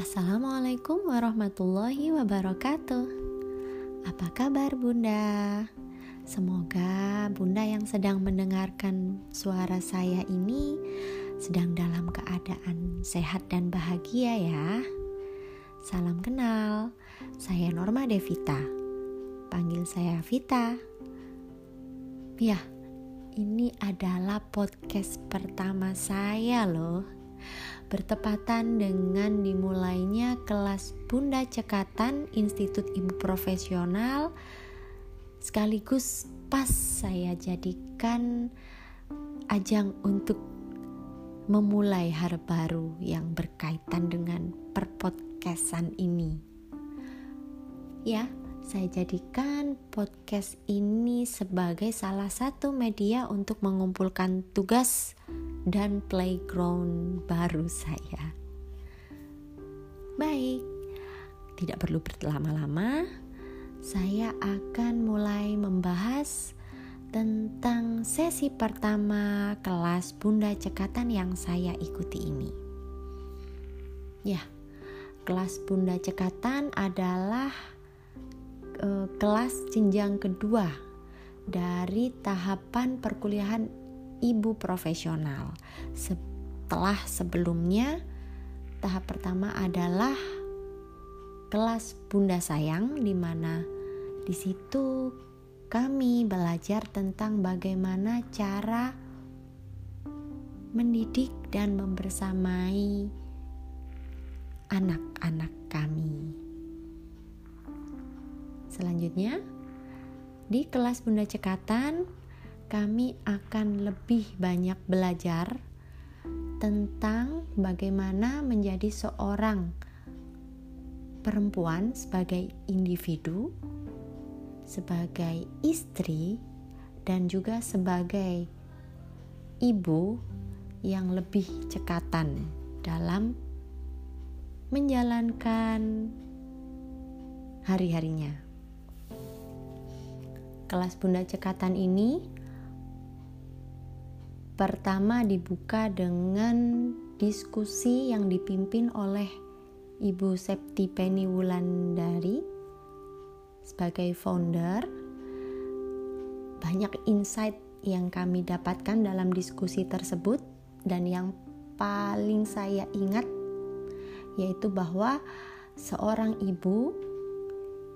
Assalamualaikum warahmatullahi wabarakatuh. Apa kabar, Bunda? Semoga Bunda yang sedang mendengarkan suara saya ini sedang dalam keadaan sehat dan bahagia, ya. Salam kenal, saya Norma Devita. Panggil saya Vita. Ya, ini adalah podcast pertama saya, loh bertepatan dengan dimulainya kelas Bunda Cekatan Institut Ibu Profesional sekaligus pas saya jadikan ajang untuk memulai hari baru yang berkaitan dengan perpodcastan ini. Ya, saya jadikan podcast ini sebagai salah satu media untuk mengumpulkan tugas dan playground baru saya. Baik, tidak perlu berlama-lama, saya akan mulai membahas tentang sesi pertama kelas Bunda Cekatan yang saya ikuti ini. Ya, kelas Bunda Cekatan adalah uh, kelas jenjang kedua dari tahapan perkuliahan ibu profesional. Setelah sebelumnya, tahap pertama adalah kelas Bunda Sayang di mana di situ kami belajar tentang bagaimana cara mendidik dan membersamai anak-anak kami. Selanjutnya, di kelas Bunda Cekatan kami akan lebih banyak belajar tentang bagaimana menjadi seorang perempuan sebagai individu, sebagai istri, dan juga sebagai ibu yang lebih cekatan dalam menjalankan hari-harinya. Kelas Bunda Cekatan ini Pertama dibuka dengan diskusi yang dipimpin oleh Ibu Septi Penny Wulandari sebagai founder. Banyak insight yang kami dapatkan dalam diskusi tersebut dan yang paling saya ingat yaitu bahwa seorang ibu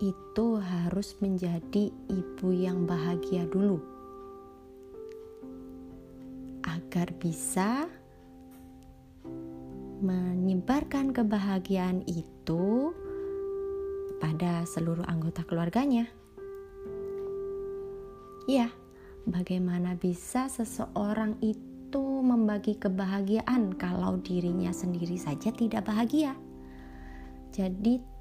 itu harus menjadi ibu yang bahagia dulu agar bisa menyebarkan kebahagiaan itu pada seluruh anggota keluarganya. Ya, bagaimana bisa seseorang itu membagi kebahagiaan kalau dirinya sendiri saja tidak bahagia? Jadi,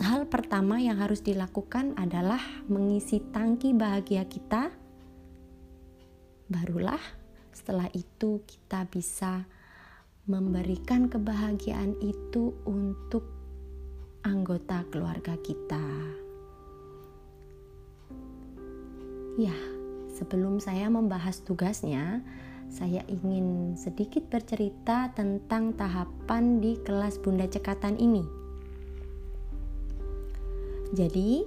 hal pertama yang harus dilakukan adalah mengisi tangki bahagia kita. Barulah setelah itu, kita bisa memberikan kebahagiaan itu untuk anggota keluarga kita. Ya, sebelum saya membahas tugasnya, saya ingin sedikit bercerita tentang tahapan di kelas Bunda Cekatan ini. Jadi,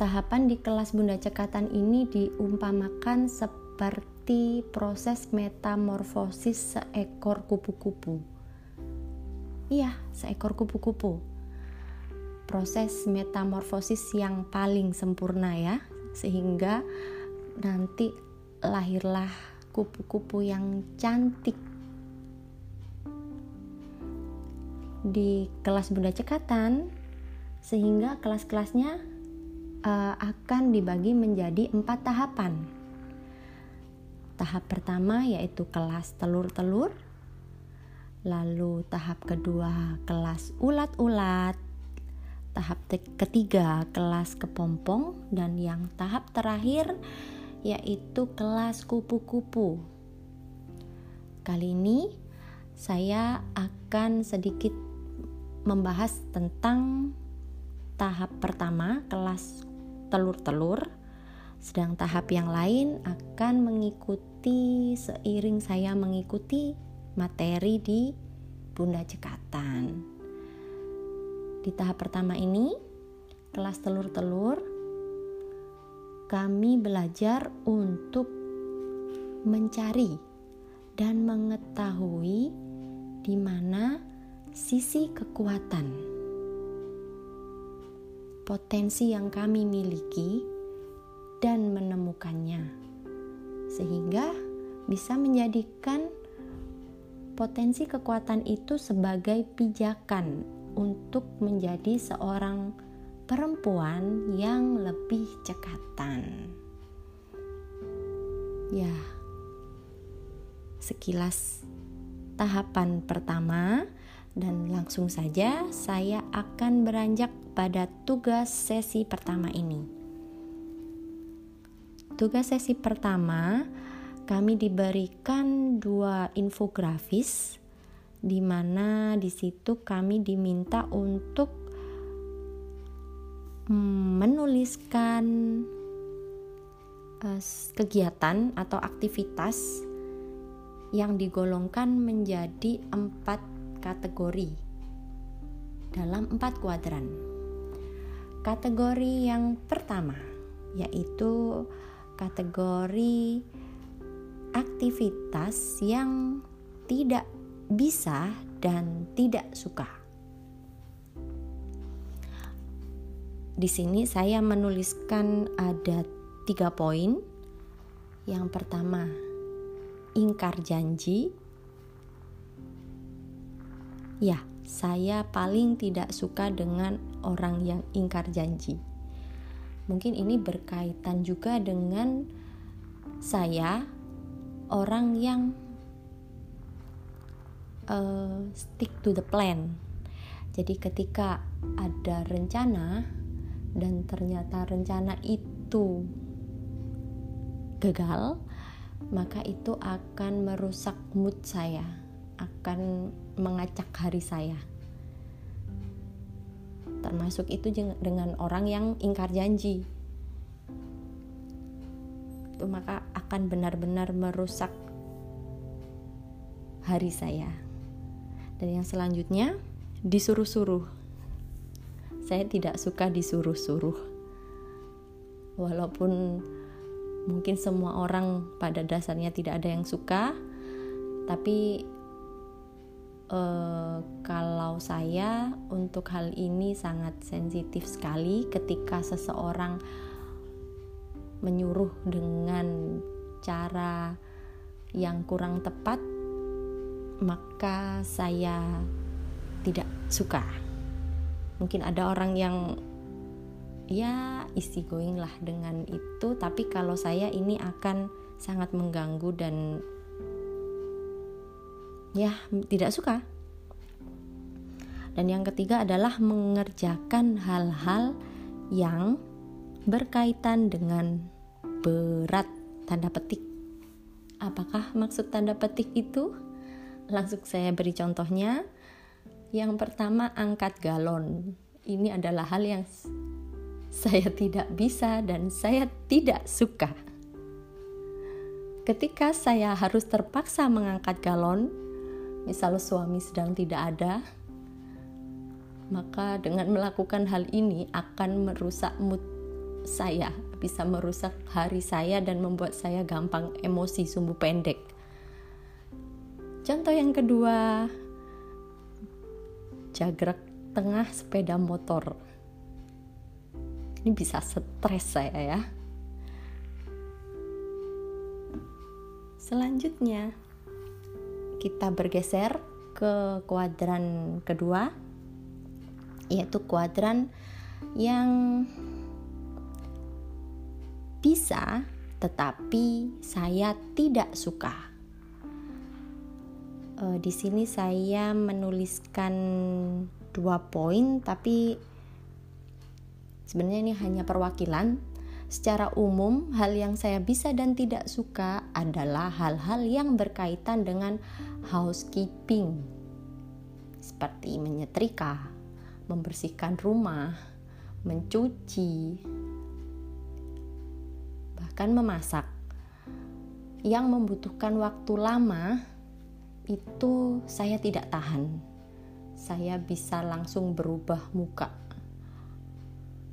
tahapan di kelas Bunda Cekatan ini diumpamakan seperti proses metamorfosis seekor kupu-kupu. Iya, seekor kupu-kupu. Proses metamorfosis yang paling sempurna ya, sehingga nanti lahirlah kupu-kupu yang cantik. Di kelas Bunda Cekatan, sehingga kelas-kelasnya uh, akan dibagi menjadi empat tahapan tahap pertama yaitu kelas telur-telur, lalu tahap kedua kelas ulat-ulat, tahap ketiga kelas kepompong, dan yang tahap terakhir yaitu kelas kupu-kupu. Kali ini saya akan sedikit membahas tentang tahap pertama kelas telur-telur sedang tahap yang lain akan mengikuti seiring saya mengikuti materi di Bunda Cekatan. Di tahap pertama ini, kelas telur-telur, kami belajar untuk mencari dan mengetahui di mana sisi kekuatan, potensi yang kami miliki, dan menemukannya, sehingga bisa menjadikan potensi kekuatan itu sebagai pijakan untuk menjadi seorang perempuan yang lebih cekatan. Ya, sekilas tahapan pertama, dan langsung saja saya akan beranjak pada tugas sesi pertama ini. Tugas sesi pertama, kami diberikan dua infografis di mana di situ kami diminta untuk mm, menuliskan uh, kegiatan atau aktivitas yang digolongkan menjadi empat kategori dalam empat kuadran. Kategori yang pertama yaitu kategori aktivitas yang tidak bisa dan tidak suka. Di sini saya menuliskan ada tiga poin. Yang pertama, ingkar janji. Ya, saya paling tidak suka dengan orang yang ingkar janji. Mungkin ini berkaitan juga dengan saya, orang yang uh, stick to the plan. Jadi ketika ada rencana dan ternyata rencana itu gagal, maka itu akan merusak mood saya, akan mengacak hari saya. Termasuk itu dengan orang yang ingkar janji. Itu maka akan benar-benar merusak hari saya. Dan yang selanjutnya, disuruh-suruh. Saya tidak suka disuruh-suruh. Walaupun mungkin semua orang pada dasarnya tidak ada yang suka, tapi uh, kalau saya untuk hal ini sangat sensitif sekali ketika seseorang menyuruh dengan cara yang kurang tepat maka saya tidak suka. Mungkin ada orang yang ya easy going lah dengan itu, tapi kalau saya ini akan sangat mengganggu dan ya tidak suka. Dan yang ketiga adalah mengerjakan hal-hal yang berkaitan dengan berat tanda petik. Apakah maksud tanda petik itu? Langsung saya beri contohnya. Yang pertama angkat galon. Ini adalah hal yang saya tidak bisa dan saya tidak suka. Ketika saya harus terpaksa mengangkat galon, misal suami sedang tidak ada, maka dengan melakukan hal ini akan merusak mood saya, bisa merusak hari saya dan membuat saya gampang emosi sumbu pendek. Contoh yang kedua, jagrak tengah sepeda motor. Ini bisa stres saya ya. Selanjutnya, kita bergeser ke kuadran kedua, yaitu kuadran yang bisa, tetapi saya tidak suka. Uh, di sini saya menuliskan dua poin tapi sebenarnya ini hanya perwakilan. Secara umum hal yang saya bisa dan tidak suka adalah hal-hal yang berkaitan dengan housekeeping. Seperti menyetrika, membersihkan rumah, mencuci, bahkan memasak. Yang membutuhkan waktu lama itu saya tidak tahan. saya bisa langsung berubah muka.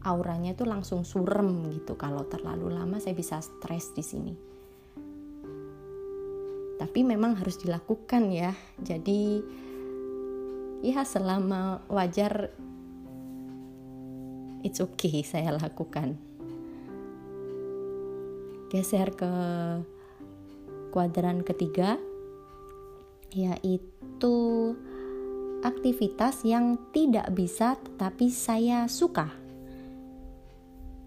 Auranya itu langsung surem gitu. Kalau terlalu lama saya bisa stres di sini tapi memang harus dilakukan ya. Jadi ya selama wajar it's okay saya lakukan. Geser ke kuadran ketiga yaitu aktivitas yang tidak bisa tetapi saya suka.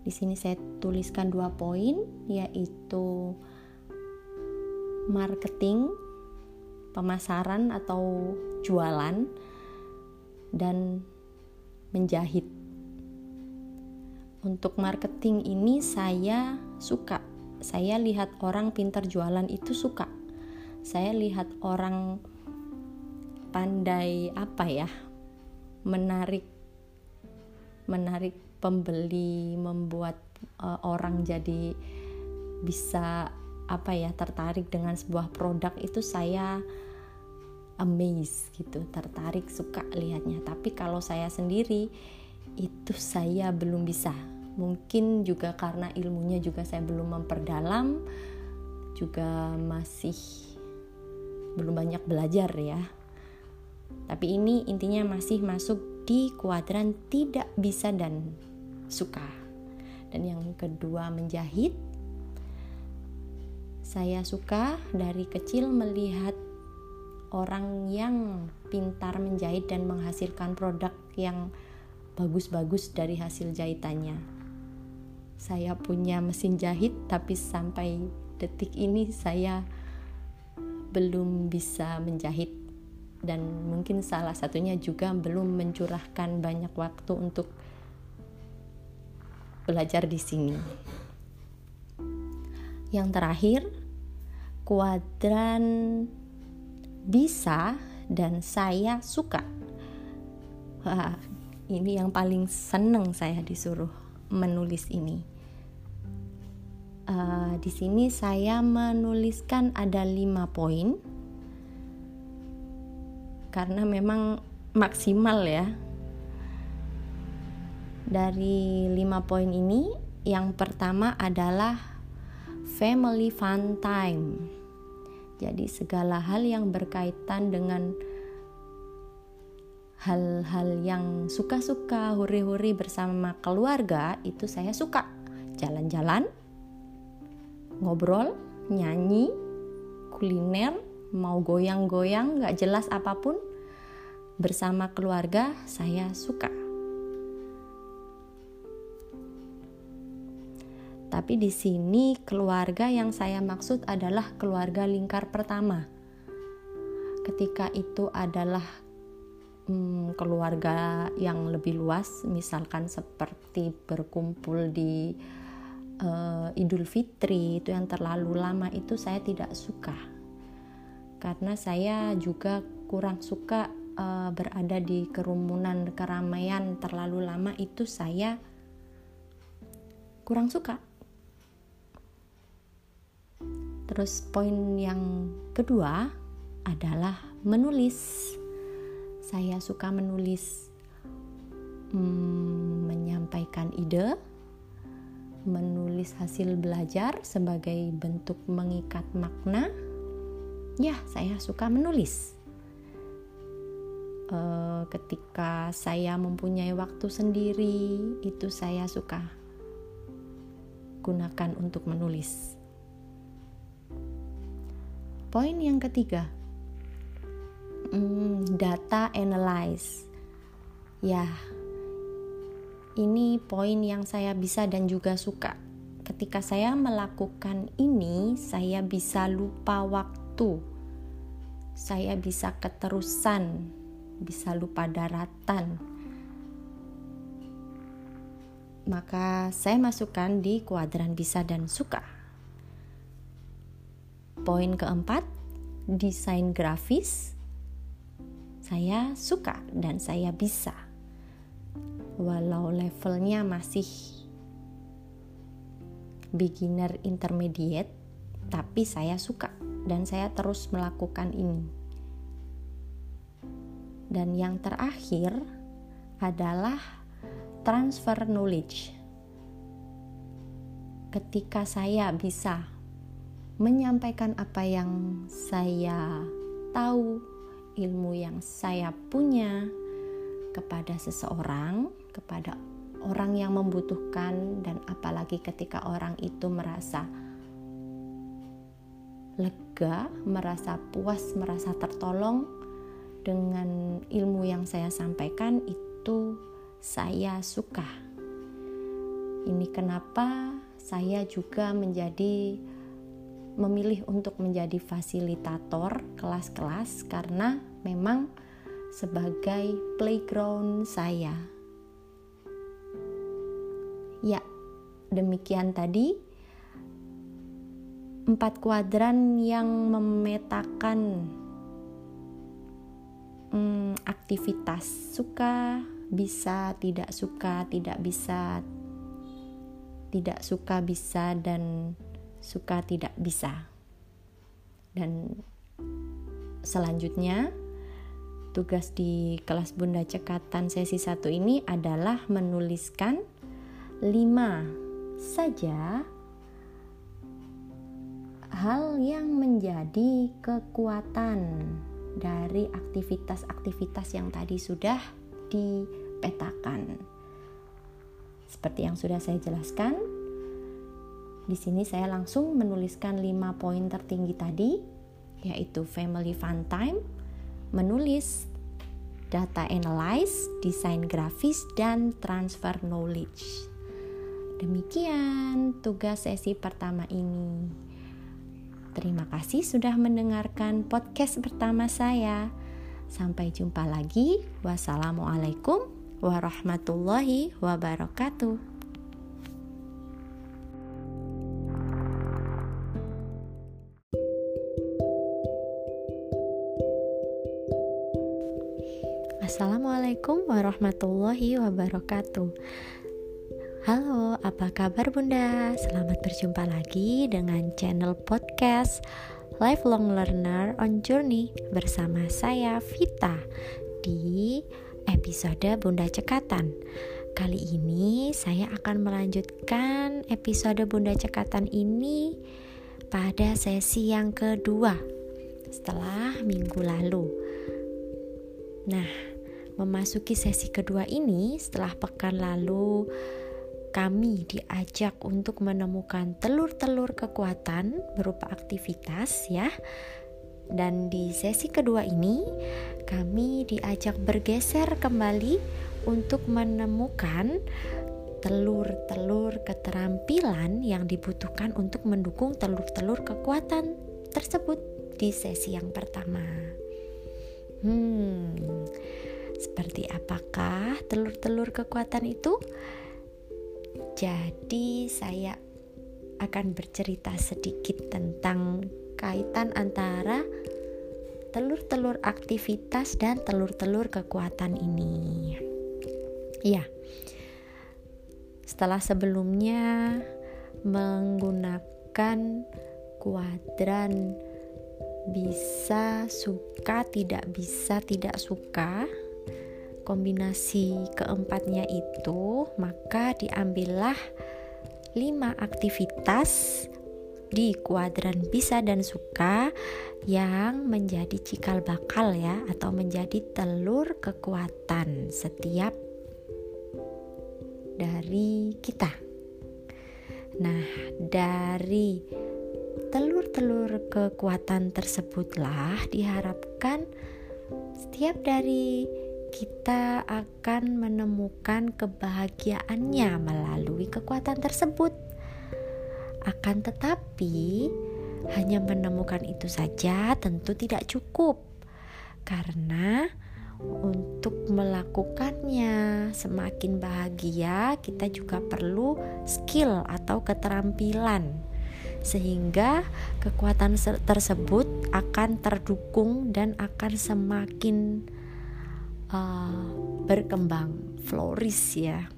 Di sini saya tuliskan dua poin yaitu marketing, pemasaran atau jualan dan menjahit. Untuk marketing ini saya suka. Saya lihat orang pintar jualan itu suka. Saya lihat orang pandai apa ya? menarik menarik pembeli, membuat uh, orang jadi bisa apa ya tertarik dengan sebuah produk itu saya amazed gitu, tertarik suka lihatnya. Tapi kalau saya sendiri itu saya belum bisa. Mungkin juga karena ilmunya juga saya belum memperdalam, juga masih belum banyak belajar ya. Tapi ini intinya masih masuk di kuadran tidak bisa dan suka. Dan yang kedua menjahit. Saya suka dari kecil melihat orang yang pintar menjahit dan menghasilkan produk yang bagus-bagus dari hasil jahitannya. Saya punya mesin jahit tapi sampai detik ini saya belum bisa menjahit dan mungkin salah satunya juga belum mencurahkan banyak waktu untuk belajar di sini. Yang terakhir, kuadran bisa dan saya suka. Wah, ini yang paling seneng saya disuruh menulis ini. Uh, di sini saya menuliskan ada lima poin karena memang maksimal ya dari lima poin ini, yang pertama adalah family fun time. Jadi segala hal yang berkaitan dengan hal-hal yang suka-suka, huri-huri bersama keluarga itu saya suka. Jalan-jalan, ngobrol, nyanyi, kuliner, mau goyang-goyang, gak jelas apa pun, bersama keluarga saya suka. Tapi di sini keluarga yang saya maksud adalah keluarga lingkar pertama. Ketika itu adalah hmm, keluarga yang lebih luas, misalkan seperti berkumpul di uh, Idul Fitri itu yang terlalu lama itu saya tidak suka. Karena saya juga kurang suka uh, berada di kerumunan keramaian terlalu lama itu saya kurang suka Terus poin yang kedua adalah menulis. Saya suka menulis, hmm, menyampaikan ide, menulis hasil belajar sebagai bentuk mengikat makna. Ya, saya suka menulis. E, ketika saya mempunyai waktu sendiri, itu saya suka gunakan untuk menulis Poin yang ketiga, hmm, data analyze. Ya, ini poin yang saya bisa dan juga suka. Ketika saya melakukan ini, saya bisa lupa waktu, saya bisa keterusan, bisa lupa daratan. Maka, saya masukkan di kuadran bisa dan suka. Poin keempat, desain grafis. Saya suka dan saya bisa. Walau levelnya masih beginner intermediate, tapi saya suka dan saya terus melakukan ini. Dan yang terakhir adalah transfer knowledge. Ketika saya bisa menyampaikan apa yang saya tahu, ilmu yang saya punya kepada seseorang, kepada orang yang membutuhkan, dan apalagi ketika orang itu merasa lega, merasa puas, merasa tertolong dengan ilmu yang saya sampaikan, itu saya suka. Ini kenapa saya juga menjadi memilih untuk menjadi fasilitator kelas-kelas karena memang sebagai playground saya. Ya, demikian tadi empat kuadran yang memetakan hmm, aktivitas suka, bisa, tidak suka, tidak bisa, tidak suka, bisa, dan suka tidak bisa. Dan selanjutnya tugas di kelas Bunda Cekatan sesi 1 ini adalah menuliskan 5 saja hal yang menjadi kekuatan dari aktivitas-aktivitas yang tadi sudah dipetakan. Seperti yang sudah saya jelaskan, di sini saya langsung menuliskan 5 poin tertinggi tadi, yaitu family fun time, menulis, data analyze, desain grafis, dan transfer knowledge. Demikian tugas sesi pertama ini. Terima kasih sudah mendengarkan podcast pertama saya. Sampai jumpa lagi. Wassalamualaikum warahmatullahi wabarakatuh. Assalamualaikum warahmatullahi wabarakatuh. Halo, apa kabar Bunda? Selamat berjumpa lagi dengan channel podcast Lifelong Learner on Journey bersama saya Vita di episode Bunda Cekatan. Kali ini saya akan melanjutkan episode Bunda Cekatan ini pada sesi yang kedua setelah minggu lalu. Nah, memasuki sesi kedua ini setelah pekan lalu kami diajak untuk menemukan telur-telur kekuatan berupa aktivitas ya. Dan di sesi kedua ini kami diajak bergeser kembali untuk menemukan telur-telur keterampilan yang dibutuhkan untuk mendukung telur-telur kekuatan tersebut di sesi yang pertama. Hmm, seperti apakah telur-telur kekuatan itu? Jadi, saya akan bercerita sedikit tentang kaitan antara telur-telur aktivitas dan telur-telur kekuatan ini. Ya, setelah sebelumnya menggunakan kuadran bisa, suka, tidak bisa, tidak suka kombinasi keempatnya itu, maka diambillah lima aktivitas di kuadran bisa dan suka yang menjadi cikal bakal ya atau menjadi telur kekuatan setiap dari kita. Nah, dari telur-telur kekuatan tersebutlah diharapkan setiap dari kita akan menemukan kebahagiaannya melalui kekuatan tersebut. Akan tetapi, hanya menemukan itu saja tentu tidak cukup, karena untuk melakukannya semakin bahagia, kita juga perlu skill atau keterampilan, sehingga kekuatan tersebut akan terdukung dan akan semakin uh, berkembang, flourish ya.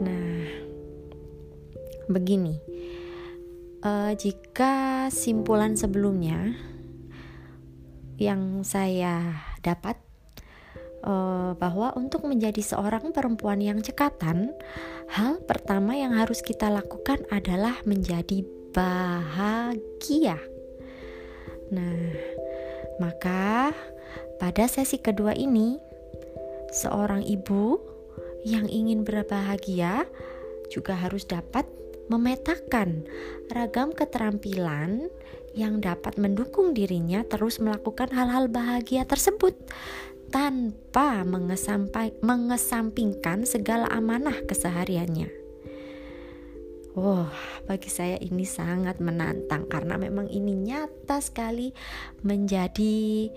Nah, begini, uh, jika simpulan sebelumnya yang saya dapat uh, bahwa untuk menjadi seorang perempuan yang cekatan, hal pertama yang harus kita lakukan adalah menjadi bahagia. Nah, maka pada sesi kedua ini, seorang ibu yang ingin berbahagia juga harus dapat memetakan ragam keterampilan yang dapat mendukung dirinya terus melakukan hal-hal bahagia tersebut tanpa mengesampingkan segala amanah kesehariannya. Wah, wow, bagi saya ini sangat menantang karena memang ini nyata sekali menjadi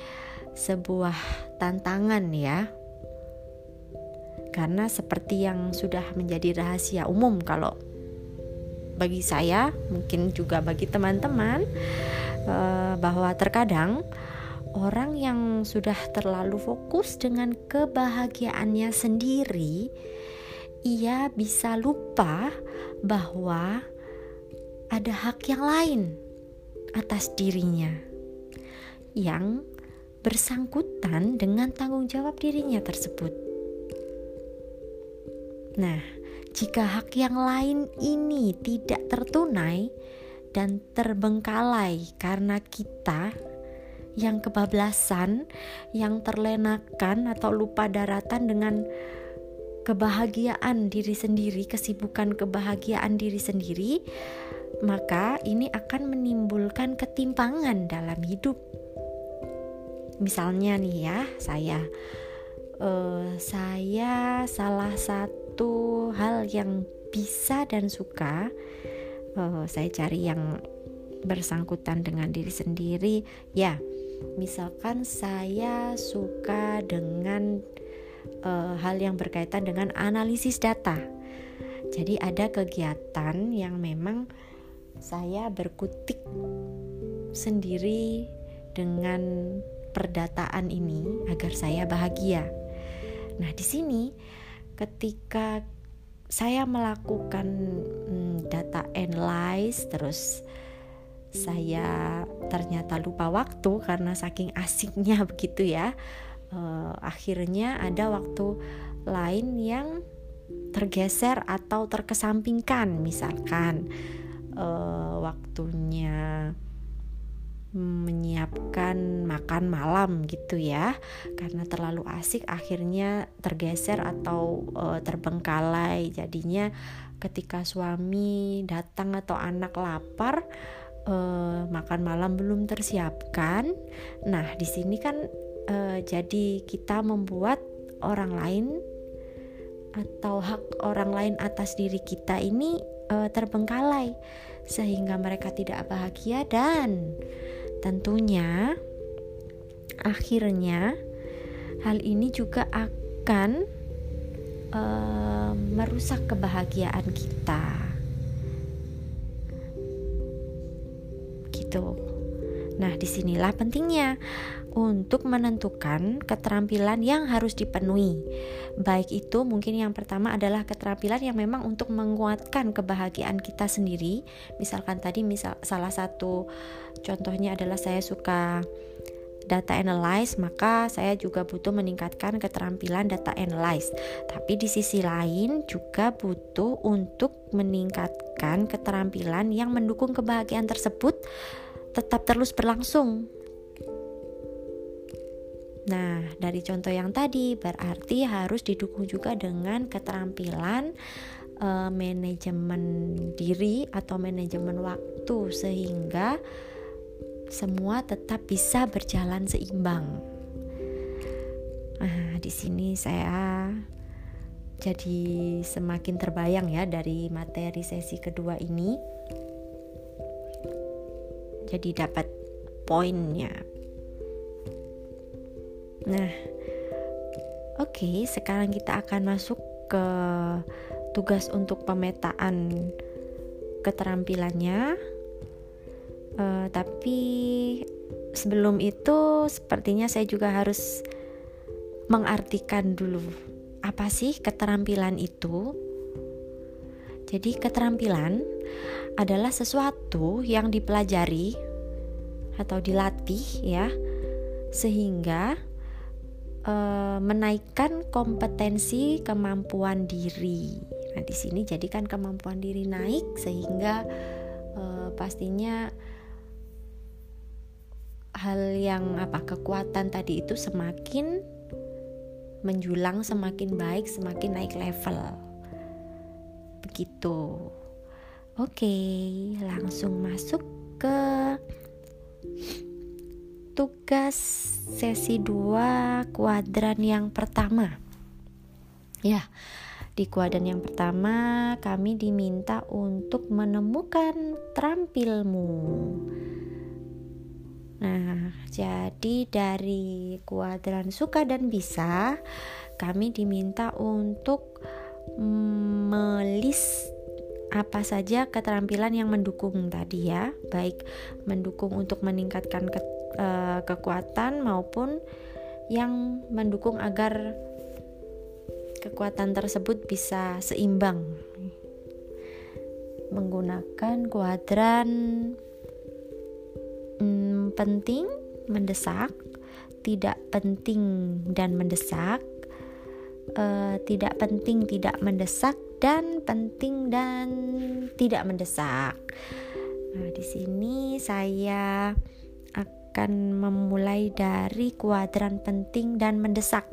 sebuah tantangan ya. Karena seperti yang sudah menjadi rahasia umum kalau bagi saya, mungkin juga bagi teman-teman eh, bahwa terkadang orang yang sudah terlalu fokus dengan kebahagiaannya sendiri ia bisa lupa bahwa ada hak yang lain atas dirinya yang bersangkutan dengan tanggung jawab dirinya tersebut. Nah, jika hak yang lain ini tidak tertunai dan terbengkalai karena kita yang kebablasan, yang terlenakan atau lupa daratan dengan kebahagiaan diri sendiri, kesibukan kebahagiaan diri sendiri, maka ini akan menimbulkan ketimpangan dalam hidup. Misalnya nih ya, saya uh, saya salah satu hal yang bisa dan suka uh, saya cari yang bersangkutan dengan diri sendiri, ya. Misalkan saya suka dengan uh, hal yang berkaitan dengan analisis data. Jadi ada kegiatan yang memang saya berkutik sendiri dengan perdataan ini agar saya bahagia. Nah, di sini ketika saya melakukan hmm, data analyze terus saya ternyata lupa waktu karena saking asiknya begitu ya uh, akhirnya ada waktu lain yang tergeser atau terkesampingkan. Misalkan uh, waktunya menyiapkan makan malam gitu ya karena terlalu asik akhirnya tergeser atau uh, terbengkalai. Jadinya ketika suami datang atau anak lapar uh, makan malam belum tersiapkan. Nah di sini kan uh, jadi kita membuat orang lain atau hak orang lain atas diri kita ini uh, terbengkalai sehingga mereka tidak bahagia dan tentunya akhirnya hal ini juga akan uh, merusak kebahagiaan kita. Gitu. Nah di sinilah pentingnya untuk menentukan keterampilan yang harus dipenuhi. Baik itu mungkin yang pertama adalah keterampilan yang memang untuk menguatkan kebahagiaan kita sendiri. Misalkan tadi misal salah satu contohnya adalah saya suka data analyze, maka saya juga butuh meningkatkan keterampilan data analyze. Tapi di sisi lain juga butuh untuk meningkatkan keterampilan yang mendukung kebahagiaan tersebut tetap terus berlangsung Nah, dari contoh yang tadi berarti harus didukung juga dengan keterampilan uh, manajemen diri atau manajemen waktu sehingga semua tetap bisa berjalan seimbang. Nah, di sini saya jadi semakin terbayang ya dari materi sesi kedua ini. Jadi dapat poinnya, Nah, oke, okay, sekarang kita akan masuk ke tugas untuk pemetaan keterampilannya. Uh, tapi sebelum itu, sepertinya saya juga harus mengartikan dulu apa sih keterampilan itu. Jadi, keterampilan adalah sesuatu yang dipelajari atau dilatih, ya sehingga uh, menaikkan kompetensi kemampuan diri. Nah, di sini jadikan kemampuan diri naik sehingga uh, pastinya hal yang apa kekuatan tadi itu semakin menjulang semakin baik, semakin naik level. Begitu. Oke, langsung masuk ke tugas sesi 2 kuadran yang pertama. Ya, di kuadran yang pertama kami diminta untuk menemukan terampilmu. Nah, jadi dari kuadran suka dan bisa, kami diminta untuk melis apa saja keterampilan yang mendukung tadi ya, baik mendukung untuk meningkatkan ke, uh, kekuatan maupun yang mendukung agar kekuatan tersebut bisa seimbang. Menggunakan kuadran hmm, penting, mendesak, tidak penting dan mendesak, uh, tidak penting, tidak mendesak, dan penting dan tidak mendesak. Nah, di sini saya akan memulai dari kuadran penting dan mendesak.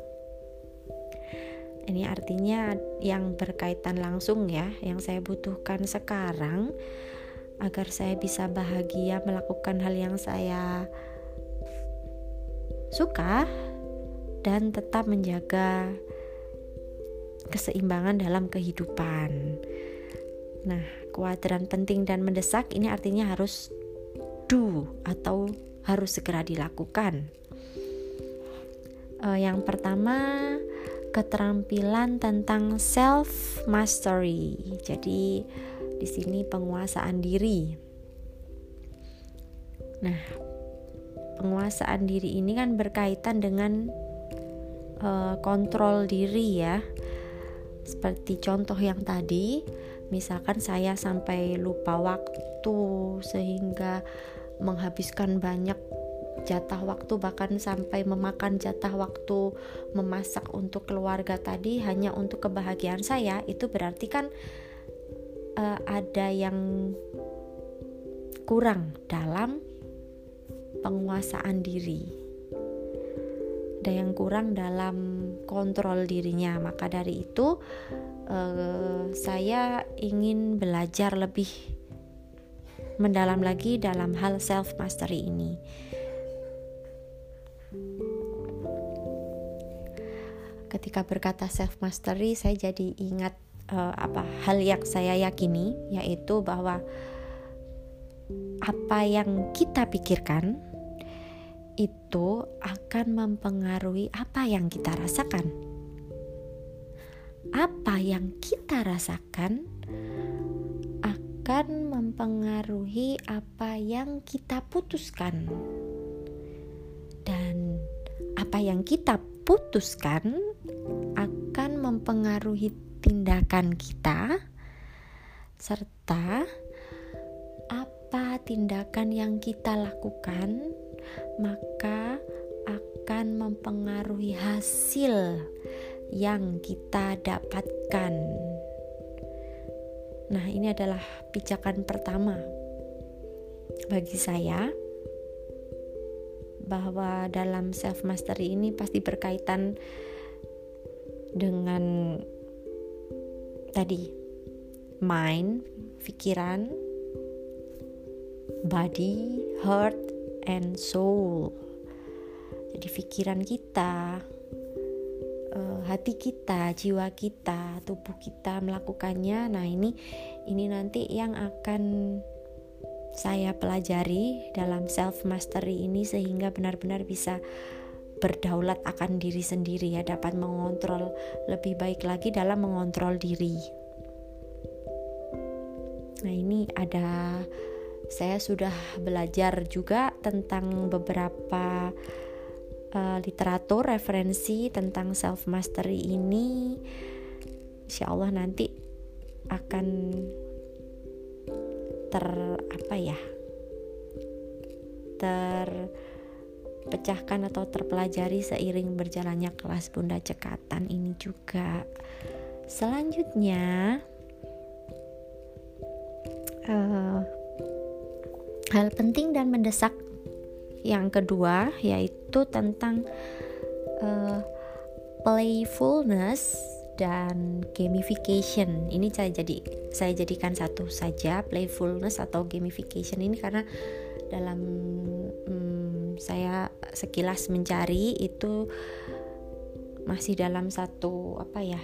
Ini artinya yang berkaitan langsung ya, yang saya butuhkan sekarang agar saya bisa bahagia melakukan hal yang saya suka dan tetap menjaga keseimbangan dalam kehidupan. Nah, kuadran penting dan mendesak ini artinya harus do atau harus segera dilakukan. Uh, yang pertama, keterampilan tentang self mastery. Jadi, di sini penguasaan diri. Nah, penguasaan diri ini kan berkaitan dengan uh, kontrol diri ya seperti contoh yang tadi, misalkan saya sampai lupa waktu sehingga menghabiskan banyak jatah waktu bahkan sampai memakan jatah waktu memasak untuk keluarga tadi hanya untuk kebahagiaan saya itu berarti kan uh, ada yang kurang dalam penguasaan diri ada yang kurang dalam kontrol dirinya. Maka dari itu, uh, saya ingin belajar lebih mendalam lagi dalam hal self mastery ini. Ketika berkata self mastery, saya jadi ingat uh, apa hal yang saya yakini, yaitu bahwa apa yang kita pikirkan itu akan mempengaruhi apa yang kita rasakan. Apa yang kita rasakan akan mempengaruhi apa yang kita putuskan, dan apa yang kita putuskan akan mempengaruhi tindakan kita, serta apa tindakan yang kita lakukan maka akan mempengaruhi hasil yang kita dapatkan. Nah, ini adalah pijakan pertama bagi saya bahwa dalam self mastery ini pasti berkaitan dengan tadi mind, pikiran, body, heart, and soul. Jadi pikiran kita, uh, hati kita, jiwa kita, tubuh kita melakukannya. Nah, ini ini nanti yang akan saya pelajari dalam self mastery ini sehingga benar-benar bisa berdaulat akan diri sendiri ya, dapat mengontrol lebih baik lagi dalam mengontrol diri. Nah, ini ada saya sudah belajar juga tentang beberapa uh, literatur referensi tentang self mastery ini Insya Allah nanti akan ter apa ya ter terpecahkan atau terpelajari seiring berjalannya kelas Bunda Cekatan ini juga. Selanjutnya, uh, hal penting dan mendesak yang kedua yaitu tentang uh, playfulness dan gamification. Ini saya jadi saya jadikan satu saja playfulness atau gamification ini karena dalam hmm, saya sekilas mencari itu masih dalam satu apa ya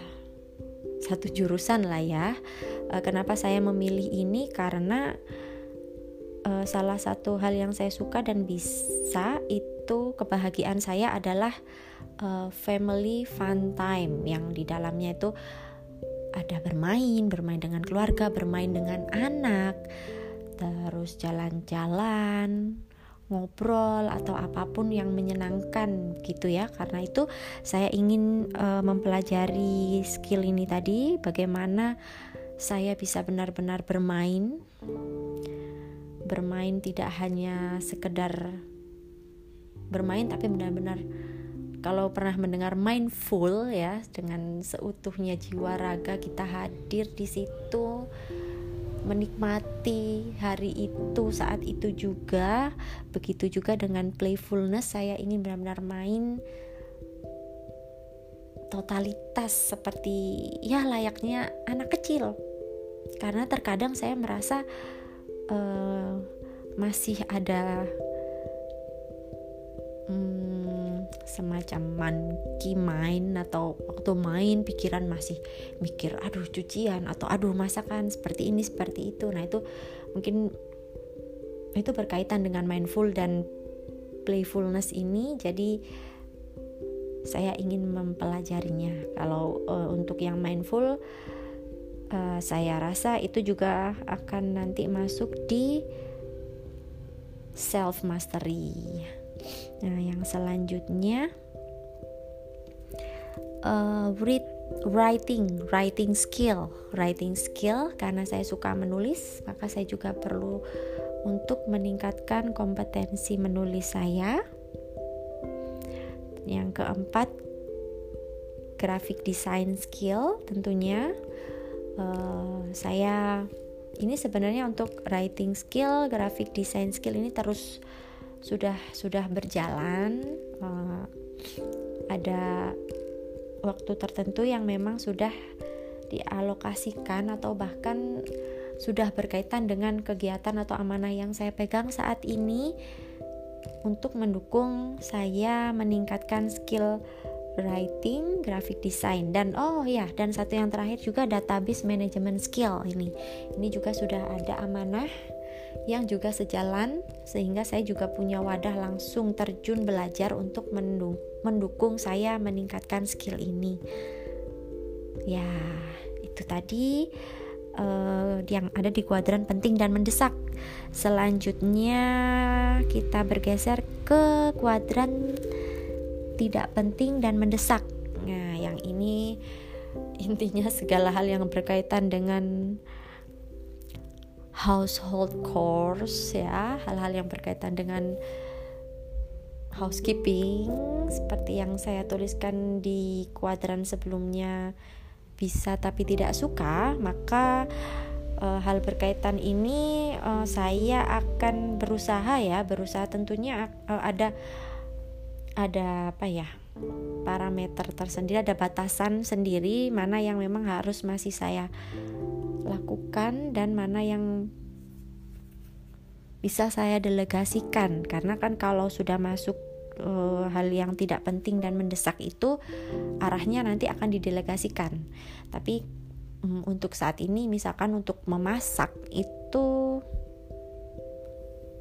satu jurusan lah ya. Uh, kenapa saya memilih ini karena uh, salah satu hal yang saya suka dan bisa itu kebahagiaan saya adalah uh, family fun time yang di dalamnya itu ada bermain, bermain dengan keluarga, bermain dengan anak, terus jalan-jalan, ngobrol atau apa pun yang menyenangkan gitu ya. Karena itu saya ingin uh, mempelajari skill ini tadi bagaimana saya bisa benar-benar bermain. Bermain tidak hanya sekedar bermain tapi benar-benar kalau pernah mendengar mindful ya dengan seutuhnya jiwa raga kita hadir di situ menikmati hari itu saat itu juga begitu juga dengan playfulness saya ingin benar-benar main totalitas seperti ya layaknya anak kecil. Karena terkadang saya merasa uh, masih ada hmm, semacam monkey main atau waktu main pikiran masih mikir aduh cucian atau aduh masakan seperti ini seperti itu. Nah itu mungkin itu berkaitan dengan mindful dan playfulness ini. Jadi saya ingin mempelajarinya. Kalau uh, untuk yang mindful uh, saya rasa itu juga akan nanti masuk di self mastery Nah, yang selanjutnya uh, read writing, writing skill, writing skill karena saya suka menulis, maka saya juga perlu untuk meningkatkan kompetensi menulis saya. Yang keempat, graphic design skill tentunya uh, saya ini sebenarnya untuk writing skill, graphic design skill ini terus sudah sudah berjalan. Uh, ada waktu tertentu yang memang sudah dialokasikan atau bahkan sudah berkaitan dengan kegiatan atau amanah yang saya pegang saat ini untuk mendukung saya meningkatkan skill writing, graphic design dan oh ya dan satu yang terakhir juga database management skill ini. Ini juga sudah ada amanah yang juga sejalan sehingga saya juga punya wadah langsung terjun belajar untuk mendukung saya meningkatkan skill ini. Ya, itu tadi uh, yang ada di kuadran penting dan mendesak. Selanjutnya kita bergeser ke kuadran tidak penting dan mendesak. Nah, yang ini intinya segala hal yang berkaitan dengan household chores ya hal-hal yang berkaitan dengan housekeeping seperti yang saya tuliskan di kuadran sebelumnya bisa tapi tidak suka maka e, hal berkaitan ini e, saya akan berusaha ya berusaha tentunya e, ada ada apa ya parameter tersendiri ada batasan sendiri mana yang memang harus masih saya lakukan dan mana yang bisa saya delegasikan. Karena kan kalau sudah masuk uh, hal yang tidak penting dan mendesak itu arahnya nanti akan didelegasikan. Tapi um, untuk saat ini misalkan untuk memasak itu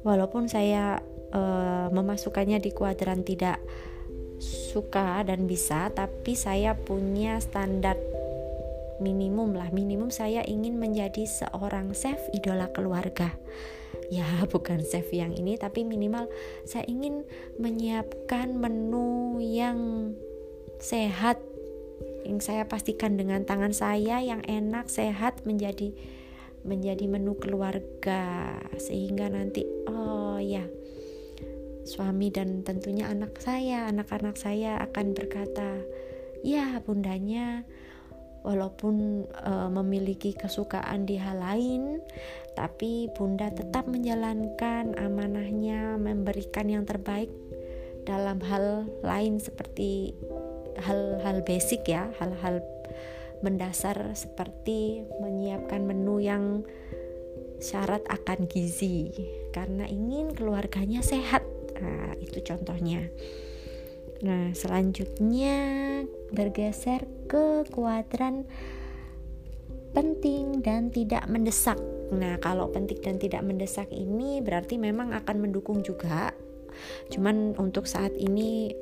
walaupun saya uh, memasukkannya di kuadran tidak suka dan bisa tapi saya punya standar minimum lah. Minimum saya ingin menjadi seorang chef idola keluarga. Ya bukan chef yang ini tapi minimal saya ingin menyiapkan menu yang sehat yang saya pastikan dengan tangan saya yang enak sehat menjadi menjadi menu keluarga. Sehingga nanti oh ya suami dan tentunya anak saya, anak-anak saya akan berkata, "Ya, bundanya walaupun uh, memiliki kesukaan di hal lain, tapi bunda tetap menjalankan amanahnya memberikan yang terbaik dalam hal lain seperti hal-hal basic ya, hal-hal mendasar seperti menyiapkan menu yang syarat akan gizi karena ingin keluarganya sehat. Nah, itu contohnya. Nah, selanjutnya bergeser ke kuadran penting dan tidak mendesak. Nah, kalau penting dan tidak mendesak ini berarti memang akan mendukung juga. Cuman untuk saat ini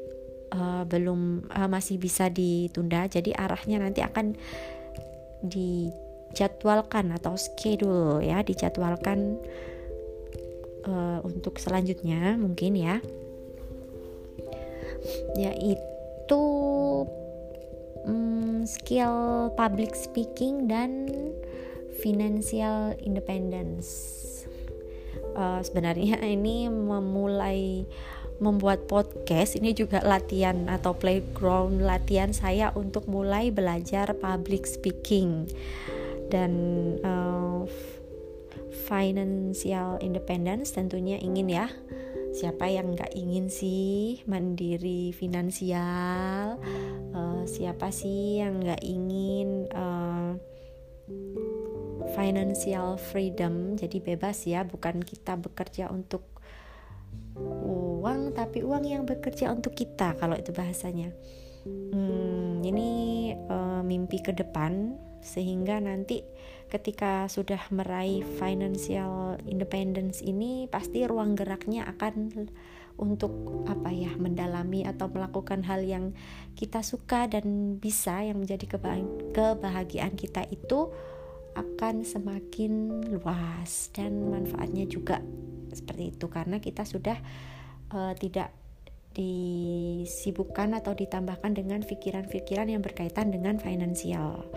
uh, belum uh, masih bisa ditunda. Jadi arahnya nanti akan dijadwalkan atau schedule ya, dijadwalkan uh, untuk selanjutnya mungkin ya. Yaitu um, skill public speaking dan financial independence. Uh, sebenarnya ini memulai membuat podcast. Ini juga latihan atau playground latihan saya untuk mulai belajar public speaking. Dan uh, financial independence tentunya ingin ya. Siapa yang nggak ingin sih mandiri finansial? Uh, siapa sih yang nggak ingin uh, financial freedom? Jadi bebas ya bukan kita bekerja untuk uang tapi uang yang bekerja untuk kita kalau itu bahasanya. Hmm, ini uh, mimpi ke depan sehingga nanti ketika sudah meraih financial independence ini pasti ruang geraknya akan untuk apa ya mendalami atau melakukan hal yang kita suka dan bisa yang menjadi kebahagiaan kita itu akan semakin luas dan manfaatnya juga seperti itu karena kita sudah uh, tidak disibukkan atau ditambahkan dengan pikiran-pikiran yang berkaitan dengan finansial.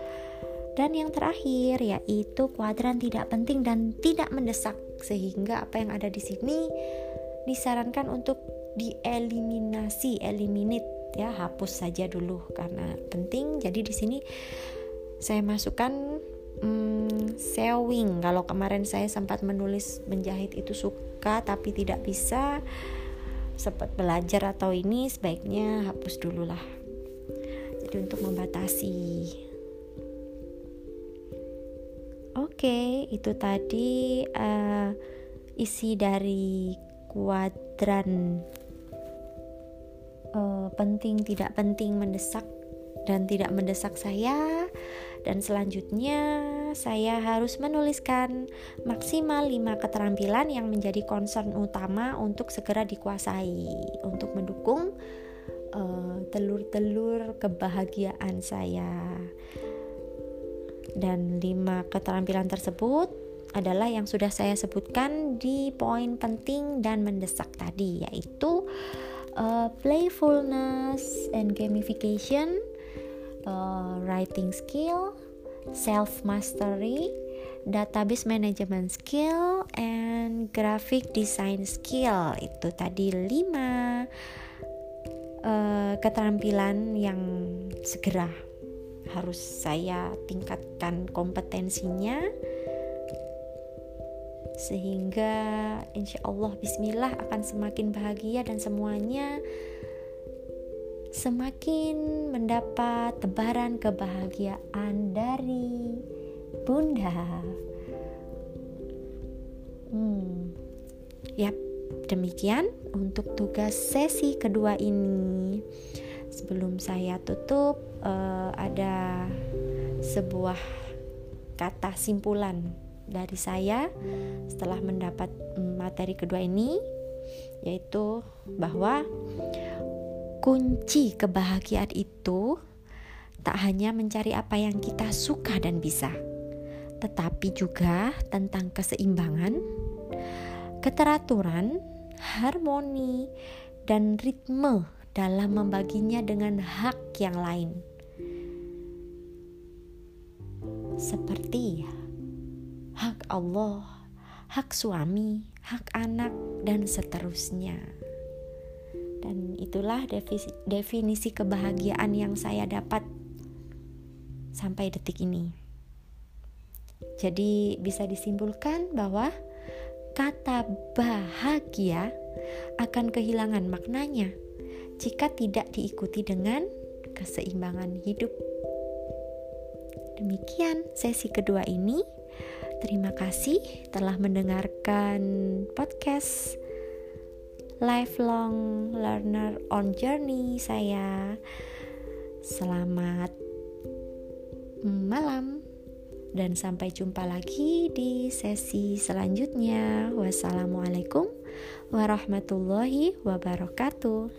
Dan yang terakhir yaitu kuadran tidak penting dan tidak mendesak sehingga apa yang ada di sini disarankan untuk dieliminasi, eliminate ya, hapus saja dulu karena penting. Jadi di sini saya masukkan hmm, sewing. Kalau kemarin saya sempat menulis menjahit itu suka tapi tidak bisa sempat belajar atau ini sebaiknya hapus dulu lah. Jadi untuk membatasi Oke, itu tadi uh, isi dari kuadran uh, penting tidak penting mendesak dan tidak mendesak saya. Dan selanjutnya saya harus menuliskan maksimal 5 keterampilan yang menjadi concern utama untuk segera dikuasai untuk mendukung eh, telur-telur uh, kebahagiaan saya dan lima keterampilan tersebut adalah yang sudah saya sebutkan di poin penting dan mendesak tadi yaitu uh, playfulness and gamification, uh, writing skill, self mastery, database management skill, and graphic design skill. Itu tadi lima uh, keterampilan yang segera harus saya tingkatkan kompetensinya sehingga insya Allah Bismillah akan semakin bahagia dan semuanya semakin mendapat tebaran kebahagiaan dari Bunda. Hmm, yap, demikian untuk tugas sesi kedua ini. Sebelum saya tutup, uh, ada sebuah kata simpulan dari saya setelah mendapat materi kedua ini yaitu bahwa kunci kebahagiaan itu tak hanya mencari apa yang kita suka dan bisa tetapi juga tentang keseimbangan, keteraturan, harmoni, dan ritme dalam membaginya dengan hak yang lain seperti hak Allah, hak suami, hak anak, dan seterusnya. dan itulah definisi kebahagiaan yang saya dapat sampai detik ini. Jadi bisa disimpulkan bahwa kata bahagia akan kehilangan maknanya jika tidak diikuti dengan keseimbangan hidup. Demikian sesi kedua ini. Terima kasih telah mendengarkan podcast Lifelong Learner on Journey saya. Selamat malam dan sampai jumpa lagi di sesi selanjutnya. Wassalamualaikum warahmatullahi wabarakatuh.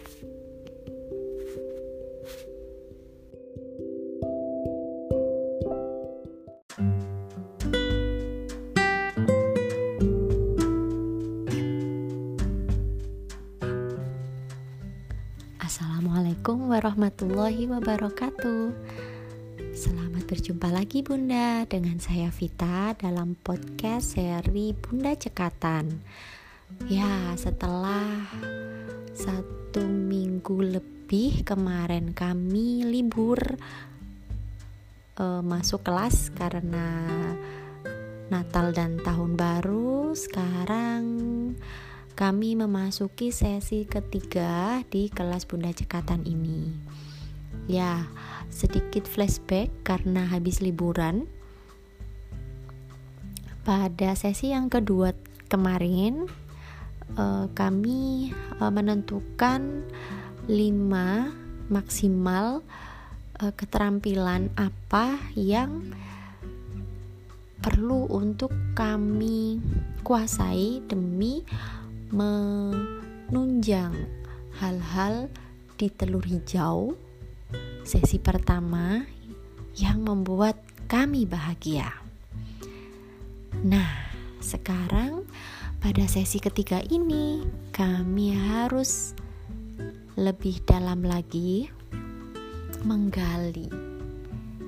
Warahmatullahi wabarakatuh. Selamat berjumpa lagi Bunda dengan saya Vita dalam podcast seri Bunda Cekatan. Ya, setelah satu minggu lebih kemarin kami libur uh, masuk kelas karena Natal dan Tahun Baru. Sekarang kami memasuki sesi ketiga di kelas Bunda Cekatan ini. Ya, sedikit flashback karena habis liburan. Pada sesi yang kedua kemarin, uh, kami uh, menentukan 5 maksimal uh, keterampilan apa yang perlu untuk kami kuasai demi menunjang hal-hal di telur hijau sesi pertama yang membuat kami bahagia. Nah, sekarang pada sesi ketiga ini kami harus lebih dalam lagi menggali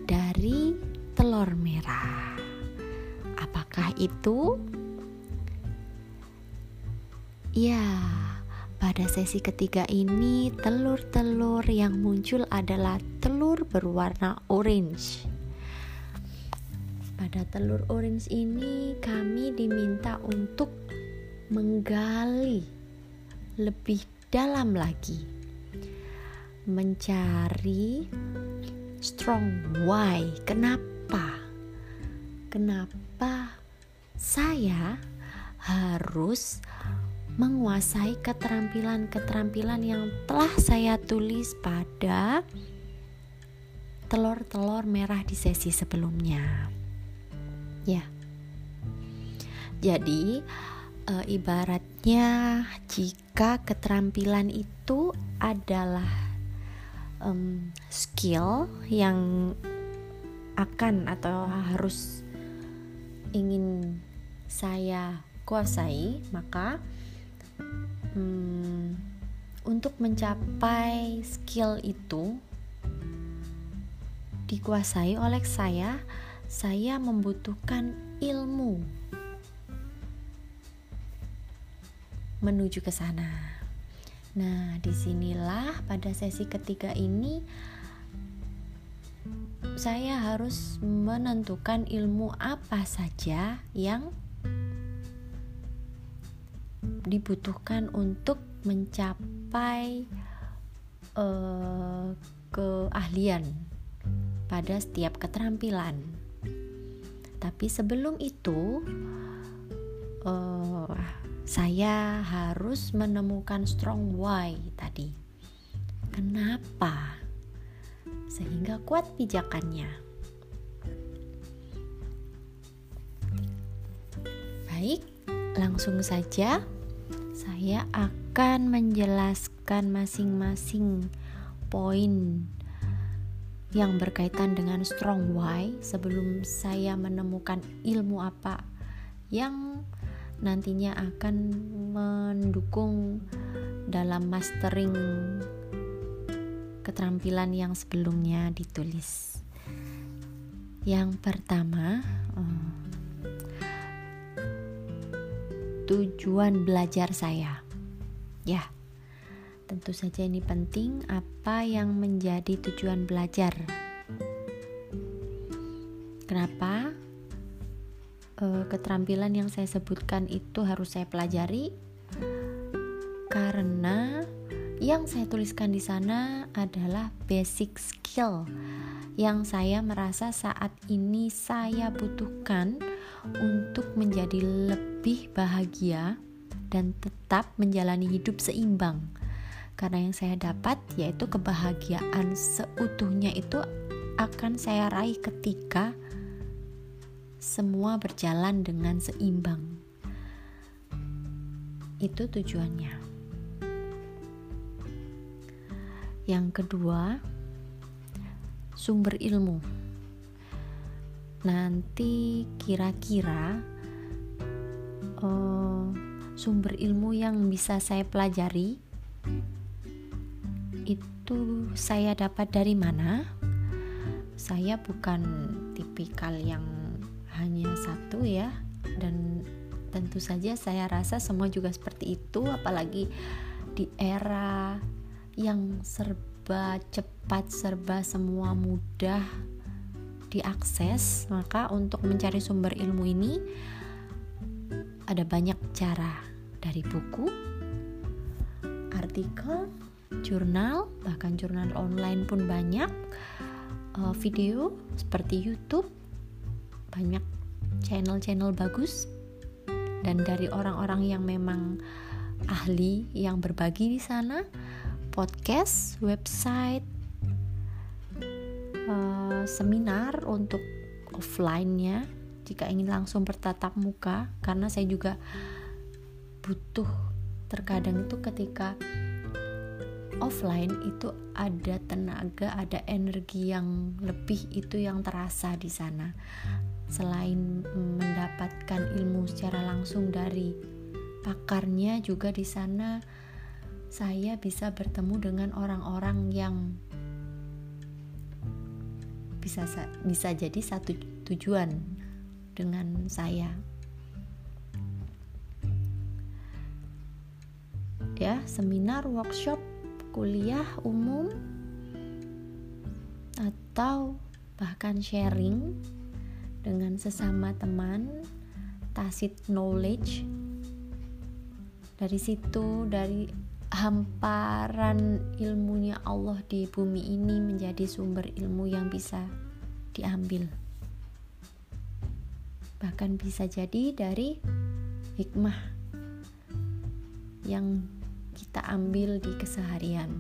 dari telur merah. Apakah itu? Ya, pada sesi ketiga ini, telur-telur yang muncul adalah telur berwarna orange. Pada telur orange ini, kami diminta untuk menggali lebih dalam lagi, mencari strong why. Kenapa? Kenapa saya harus menguasai keterampilan-keterampilan yang telah saya tulis pada telur-telur merah di sesi sebelumnya. Ya. Jadi, e, ibaratnya jika keterampilan itu adalah um, skill yang akan atau harus ingin saya kuasai, maka hmm, untuk mencapai skill itu dikuasai oleh saya, saya membutuhkan ilmu menuju ke sana. Nah, di sinilah pada sesi ketiga ini saya harus menentukan ilmu apa saja yang dibutuhkan untuk mencapai uh, keahlian pada setiap keterampilan. Tapi sebelum itu, uh, saya harus menemukan strong why tadi. Kenapa? Sehingga kuat pijakannya. Baik, langsung saja saya akan menjelaskan masing-masing poin yang berkaitan dengan strong why sebelum saya menemukan ilmu apa yang nantinya akan mendukung dalam mastering keterampilan yang sebelumnya ditulis. Yang pertama, eh, tujuan belajar saya. Ya, tentu saja ini penting. Apa yang menjadi tujuan belajar? Kenapa? E, keterampilan yang saya sebutkan itu harus saya pelajari karena yang saya tuliskan di sana adalah basic skill yang saya merasa saat ini saya butuhkan untuk menjadi lebih bahagia dan tetap menjalani hidup seimbang. Karena yang saya dapat yaitu kebahagiaan seutuhnya itu akan saya raih ketika semua berjalan dengan seimbang. Itu tujuannya. Yang kedua, sumber ilmu. Nanti kira-kira uh, sumber ilmu yang bisa saya pelajari itu saya dapat dari mana? Saya bukan tipikal yang hanya satu ya dan tentu saja saya rasa semua juga seperti itu apalagi di era yang serba cepat, serba semua mudah diakses, maka untuk mencari sumber ilmu ini ada banyak cara. Dari buku, artikel, jurnal, bahkan jurnal online pun banyak, uh, video seperti YouTube, banyak channel-channel bagus. Dan dari orang-orang yang memang ahli yang berbagi di sana podcast, website, uh, seminar untuk offline-nya jika ingin langsung bertatap muka karena saya juga butuh terkadang itu ketika offline itu ada tenaga, ada energi yang lebih itu yang terasa di sana. Selain mendapatkan ilmu secara langsung dari pakarnya juga di sana saya bisa bertemu dengan orang-orang yang bisa bisa jadi satu tujuan dengan saya. Ya, seminar, workshop, kuliah umum atau bahkan sharing dengan sesama teman, tacit knowledge. Dari situ dari hamparan ilmunya Allah di bumi ini menjadi sumber ilmu yang bisa diambil. Bahkan bisa jadi dari hikmah yang kita ambil di keseharian.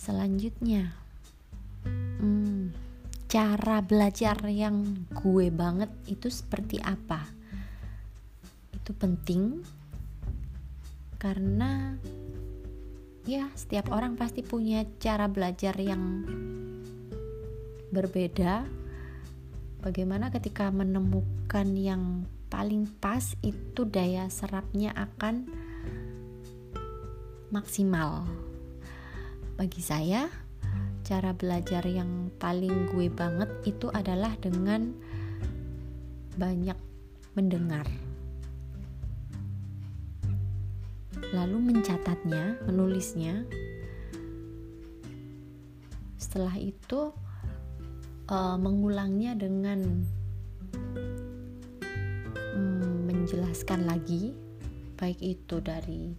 Selanjutnya, hmm, cara belajar yang gue banget itu seperti apa? Itu penting karena ya setiap orang pasti punya cara belajar yang berbeda. Bagaimana ketika menemukan yang paling pas itu daya serapnya akan maksimal. Bagi saya cara belajar yang paling gue banget itu adalah dengan banyak mendengar lalu mencatatnya, menulisnya. Setelah itu uh, mengulangnya dengan um, menjelaskan lagi, baik itu dari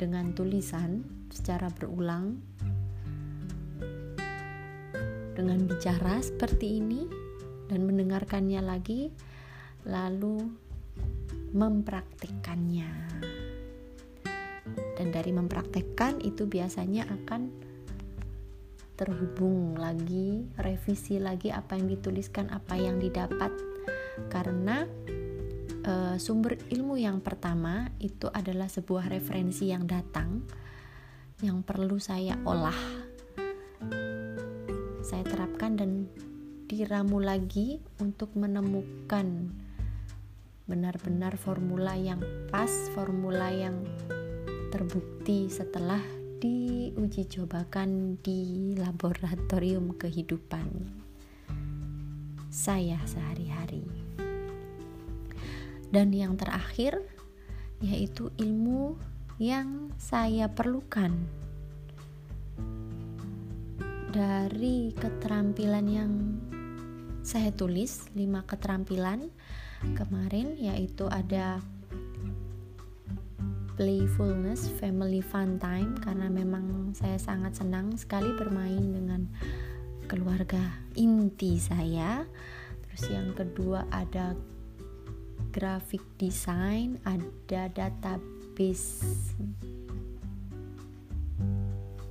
dengan tulisan secara berulang, dengan bicara seperti ini dan mendengarkannya lagi, lalu mempraktikkannya dan dari mempraktekkan itu biasanya akan terhubung lagi, revisi lagi apa yang dituliskan, apa yang didapat karena e, sumber ilmu yang pertama itu adalah sebuah referensi yang datang yang perlu saya olah. Saya terapkan dan diramu lagi untuk menemukan benar-benar formula yang pas, formula yang terbukti setelah diuji cobakan di laboratorium kehidupan saya sehari-hari. Dan yang terakhir yaitu ilmu yang saya perlukan dari keterampilan yang saya tulis 5 keterampilan kemarin yaitu ada playfulness, family fun time karena memang saya sangat senang sekali bermain dengan keluarga inti saya. Terus yang kedua ada graphic design, ada database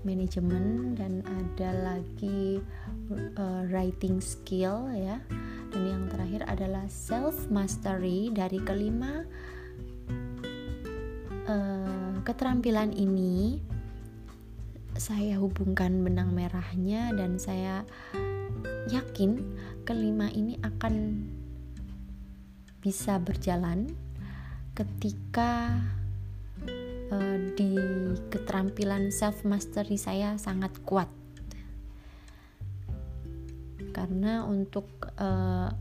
manajemen dan ada lagi uh, writing skill ya. Dan yang terakhir adalah self mastery dari kelima uh, keterampilan ini saya hubungkan benang merahnya dan saya yakin kelima ini akan bisa berjalan ketika uh, di keterampilan self mastery saya sangat kuat. Karena untuk uh,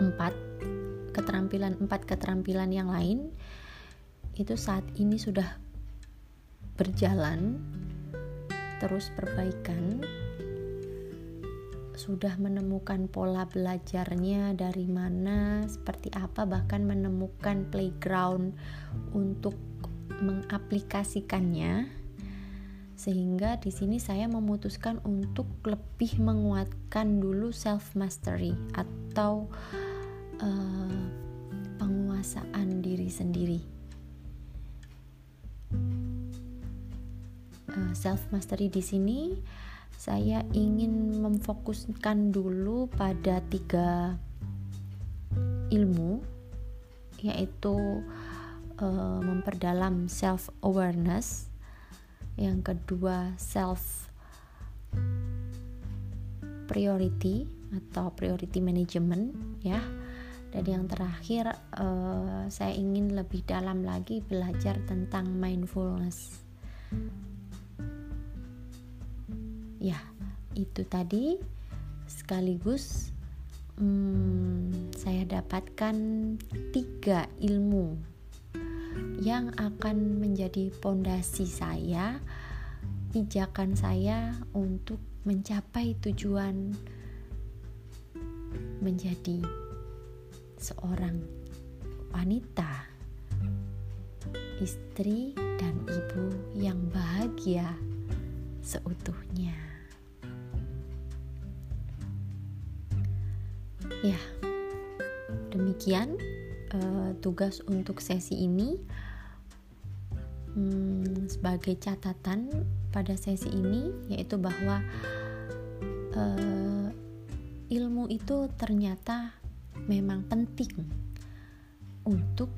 empat keterampilan empat keterampilan yang lain itu saat ini sudah berjalan terus perbaikan sudah menemukan pola belajarnya dari mana seperti apa bahkan menemukan playground untuk mengaplikasikannya. Sehingga di sini saya memutuskan untuk lebih menguatkan dulu self mastery atau uh, penguasaan diri sendiri uh, self mastery di sini. Saya ingin memfokuskan dulu pada tiga ilmu yaitu uh, memperdalam self awareness yang kedua self priority atau priority management ya. Dan yang terakhir uh, saya ingin lebih dalam lagi belajar tentang mindfulness ya itu tadi sekaligus hmm, saya dapatkan tiga ilmu yang akan menjadi pondasi saya pijakan saya untuk mencapai tujuan menjadi seorang wanita istri dan ibu yang bahagia seutuhnya. Ya, demikian uh, tugas untuk sesi ini. Hmm, sebagai catatan pada sesi ini, yaitu bahwa uh, ilmu itu ternyata memang penting untuk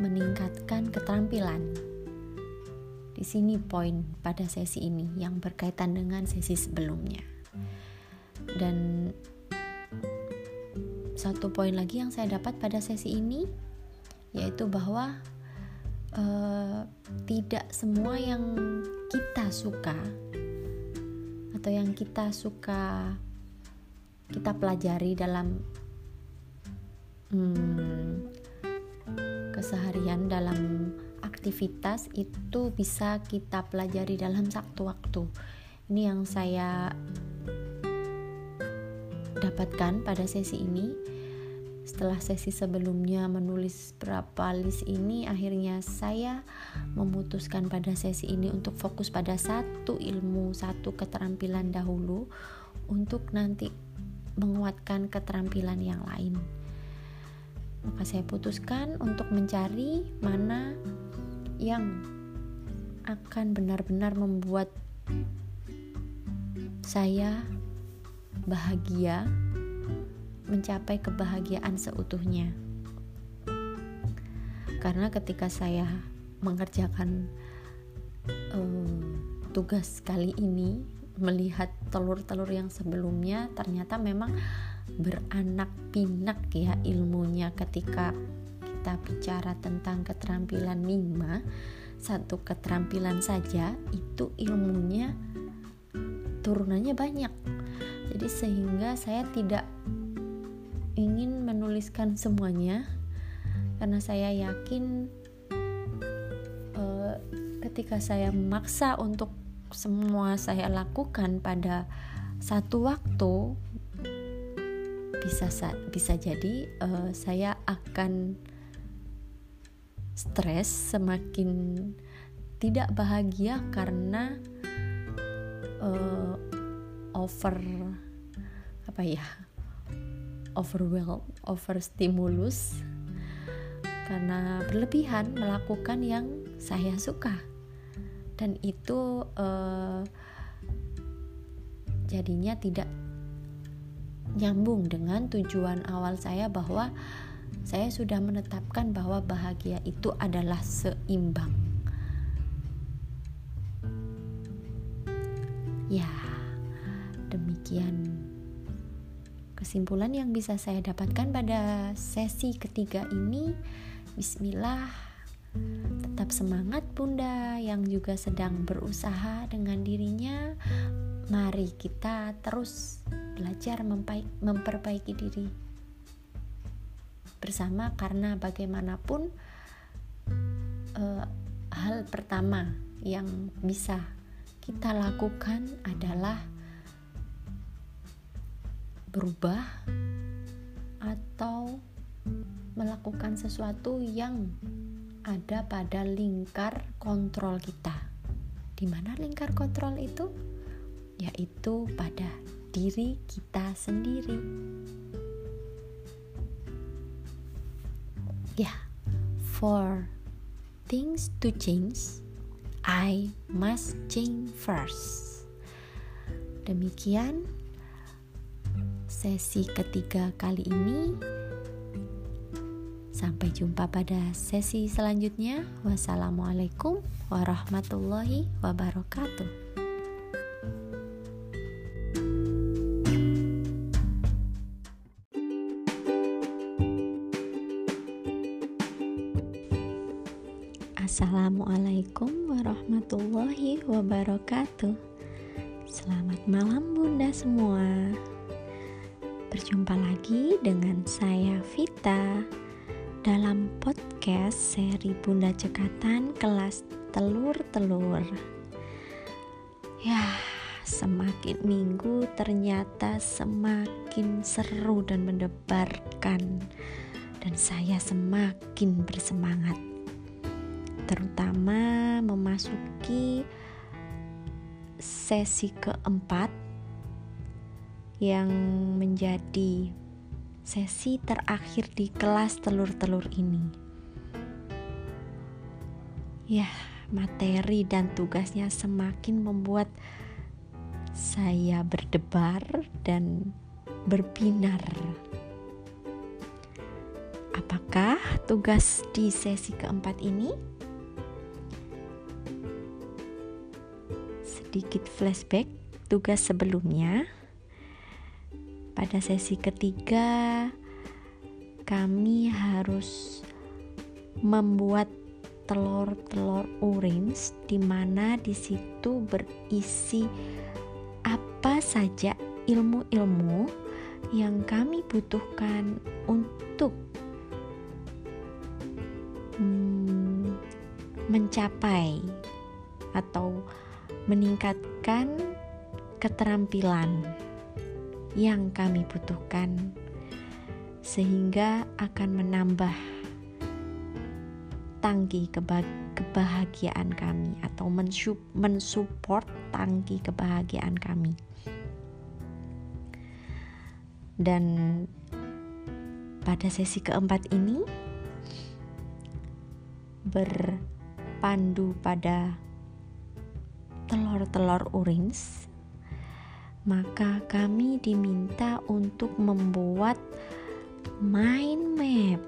meningkatkan keterampilan. Di sini poin pada sesi ini yang berkaitan dengan sesi sebelumnya. Dan satu poin lagi yang saya dapat pada sesi ini yaitu bahwa uh, tidak semua yang kita suka atau yang kita suka kita pelajari dalam hmm, keseharian dalam aktivitas itu bisa kita pelajari dalam satu waktu. Ini yang saya dapatkan pada sesi ini setelah sesi sebelumnya menulis berapa list ini, akhirnya saya memutuskan pada sesi ini untuk fokus pada satu ilmu, satu keterampilan dahulu untuk nanti menguatkan keterampilan yang lain. Maka saya putuskan untuk mencari mana yang akan benar-benar membuat saya bahagia mencapai kebahagiaan seutuhnya. Karena ketika saya mengerjakan uh, tugas kali ini, melihat telur-telur yang sebelumnya, ternyata memang beranak pinak ya ilmunya ketika kita bicara tentang keterampilan lima satu keterampilan saja itu ilmunya turunannya banyak jadi sehingga saya tidak ingin menuliskan semuanya karena saya yakin uh, ketika saya memaksa untuk semua saya lakukan pada satu waktu bisa bisa jadi uh, saya akan stres semakin tidak bahagia karena uh, over apa ya overwhelm over stimulus karena berlebihan melakukan yang saya suka dan itu uh, jadinya tidak nyambung dengan tujuan awal saya bahwa saya sudah menetapkan bahwa bahagia itu adalah seimbang. Ya, demikian kesimpulan yang bisa saya dapatkan pada sesi ketiga ini. Bismillah, tetap semangat Bunda yang juga sedang berusaha dengan dirinya. Mari kita terus belajar memperbaiki diri bersama karena bagaimanapun uh, hal pertama yang bisa kita lakukan adalah berubah atau melakukan sesuatu yang ada pada lingkar kontrol kita. Di mana lingkar kontrol itu? Yaitu pada diri kita sendiri. Ya, yeah, for things to change, I must change first. Demikian sesi ketiga kali ini. Sampai jumpa pada sesi selanjutnya. Wassalamualaikum warahmatullahi wabarakatuh. Assalamualaikum warahmatullahi wabarakatuh. Selamat malam, Bunda semua. Berjumpa lagi dengan saya, Vita, dalam podcast seri Bunda Cekatan kelas Telur-Telur. Ya, semakin minggu ternyata semakin seru dan mendebarkan, dan saya semakin bersemangat. Terutama memasuki sesi keempat yang menjadi sesi terakhir di kelas telur-telur ini. Ya, materi dan tugasnya semakin membuat saya berdebar dan berbinar. Apakah tugas di sesi keempat ini? sedikit flashback tugas sebelumnya. Pada sesi ketiga, kami harus membuat telur-telur orange di mana di situ berisi apa saja ilmu-ilmu yang kami butuhkan untuk hmm, mencapai atau meningkatkan keterampilan yang kami butuhkan, sehingga akan menambah tangki kebahagiaan kami atau mensupport tangki kebahagiaan kami. Dan pada sesi keempat ini berpandu pada telur-telur orange, maka kami diminta untuk membuat mind map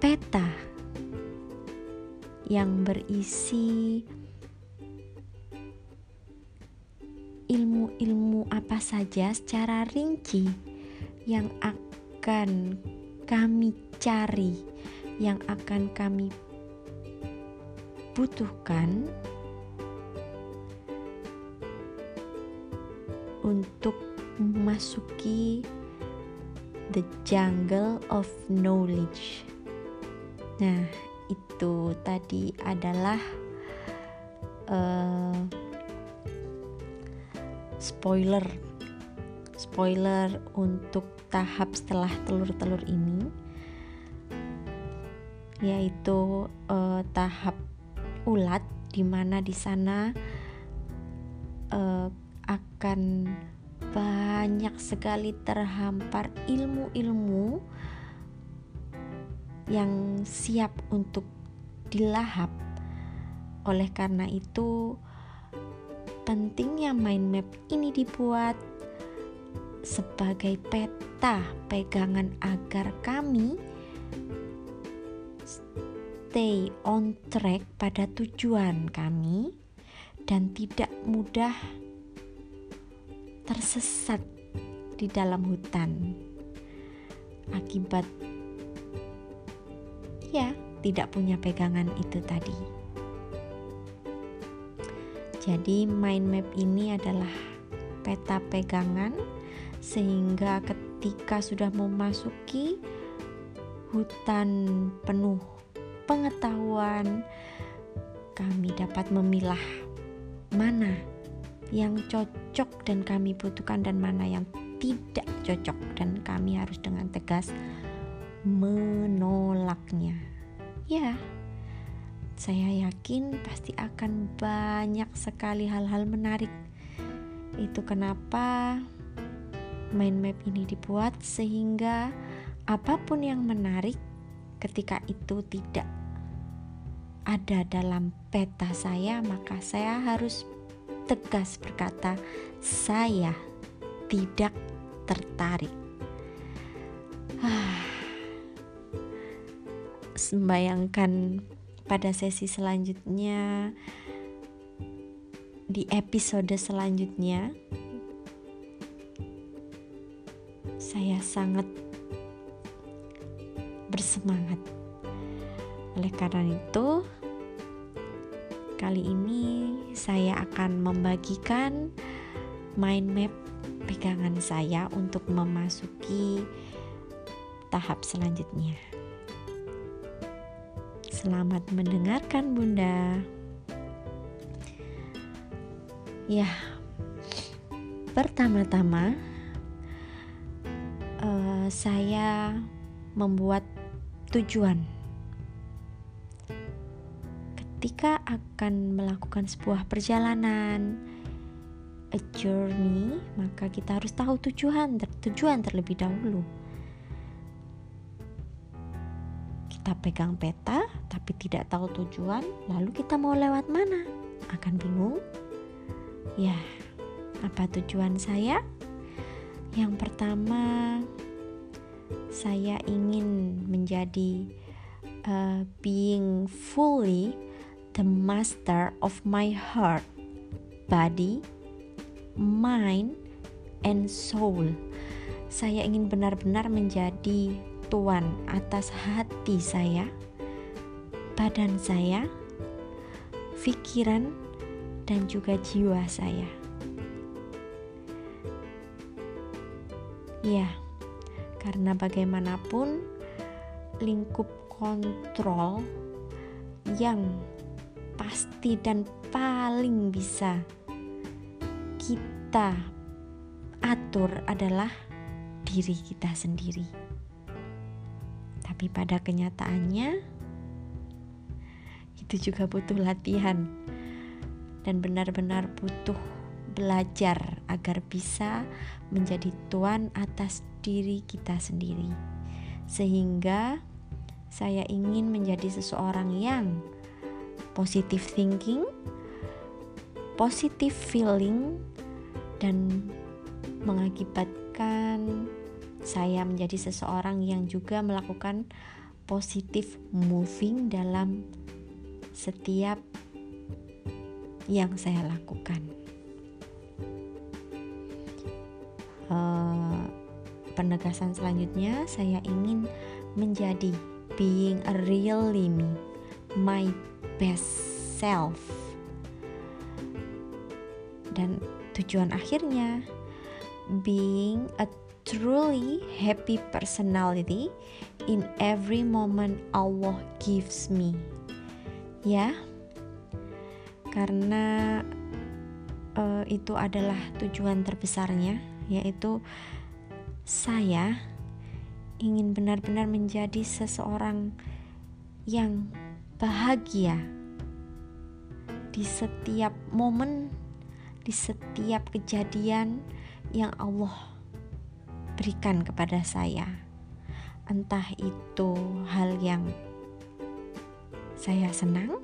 peta yang berisi ilmu-ilmu apa saja secara rinci yang akan kami cari, yang akan kami butuhkan untuk memasuki The Jungle of Knowledge. Nah, itu tadi adalah uh, spoiler spoiler untuk tahap setelah telur-telur ini yaitu uh, tahap ulat di mana di sana uh, akan banyak sekali terhampar ilmu-ilmu yang siap untuk dilahap. Oleh karena itu, pentingnya mind map ini dibuat sebagai peta pegangan agar kami stay on track pada tujuan kami dan tidak mudah tersesat di dalam hutan akibat ya tidak punya pegangan itu tadi. Jadi mind map ini adalah peta pegangan sehingga ketika sudah memasuki hutan penuh pengetahuan kami dapat memilah mana yang cocok dan kami butuhkan dan mana yang tidak cocok dan kami harus dengan tegas menolaknya. Ya, saya yakin pasti akan banyak sekali hal-hal menarik. Itu kenapa mind map ini dibuat sehingga apa pun yang menarik ketika itu tidak ada dalam peta saya, maka saya harus tegas berkata, "Saya tidak tertarik." Ah. Pada sesi selanjutnya di episode selanjutnya saya sangat bersemangat. Oleh karena itu, Kali ini saya akan membagikan mind map pegangan saya untuk memasuki tahap selanjutnya. Selamat mendengarkan, Bunda. Ya, pertama-tama uh, saya membuat tujuan ketika akan melakukan sebuah perjalanan a journey maka kita harus tahu tujuan tujuan terlebih dahulu. Kita pegang peta tapi tidak tahu tujuan lalu kita mau lewat mana? Akan bingung? Ya apa tujuan saya? Yang pertama saya ingin menjadi uh, being fully the master of my heart, body, mind, and soul. Saya ingin benar-benar menjadi tuan atas hati saya, badan saya, pikiran, dan juga jiwa saya. Ya, karena bagaimanapun lingkup kontrol yang pasti dan paling bisa kita atur adalah diri kita sendiri. Tapi pada kenyataannya itu juga butuh latihan dan benar-benar butuh belajar agar bisa menjadi tuan atas diri kita sendiri. Sehingga saya ingin menjadi seseorang yang positive thinking, positive feeling, dan mengakibatkan saya menjadi seseorang yang juga melakukan positive moving dalam setiap yang saya lakukan. Uh, penegasan selanjutnya, saya ingin menjadi being a real me, my best self. Dan tujuan akhirnya being a truly happy personality in every moment Allah gives me. Ya, karena uh, itu adalah tujuan terbesarnya, yaitu saya ingin benar-benar menjadi seseorang yang bahagia di setiap momen, di setiap kejadian yang Allah berikan kepada saya. Entah itu hal yang saya senang,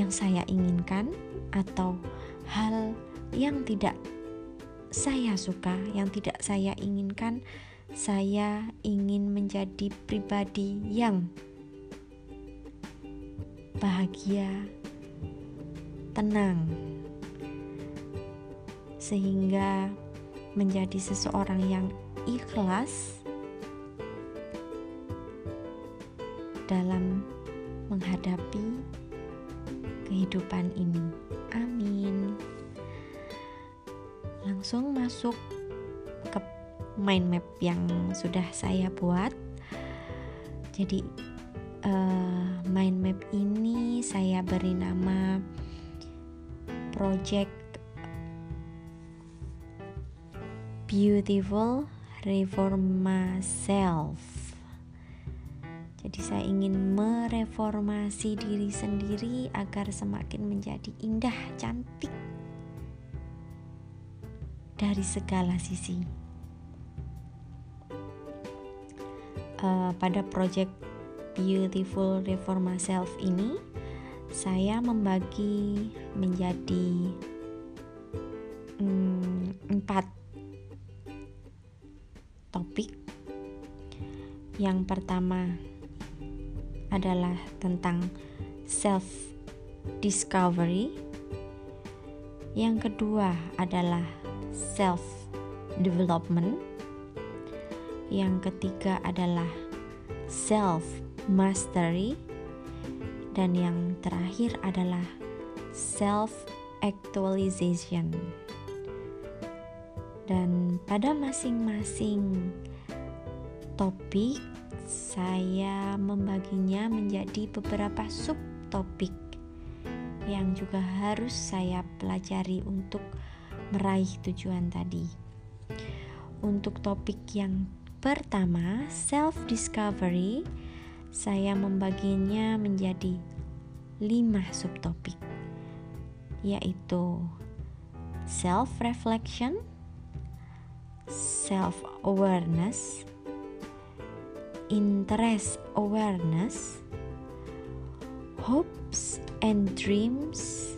yang saya inginkan, atau hal yang tidak saya suka, yang tidak saya inginkan. Saya ingin menjadi pribadi yang bahagia, tenang, sehingga menjadi seseorang yang ikhlas dalam menghadapi kehidupan ini. Amin. Langsung masuk ke mind map yang sudah saya buat. Jadi uh, mind map ini saya beri nama project beautiful reforma self. Jadi saya ingin mereformasi diri sendiri agar semakin menjadi indah, cantik dari segala sisi. Uh, pada project Beautiful Reforma Self ini, saya membagi menjadi um, empat topik. Yang pertama adalah tentang self discovery. Yang kedua adalah self development. Yang ketiga adalah self mastery dan yang terakhir adalah self actualization. Dan pada masing-masing topik saya membaginya menjadi beberapa subtopik yang juga harus saya pelajari untuk meraih tujuan tadi. Untuk topik yang pertama, self discovery, saya membaginya menjadi lima subtopik, yaitu self reflection, self awareness, interest awareness, hopes and dreams,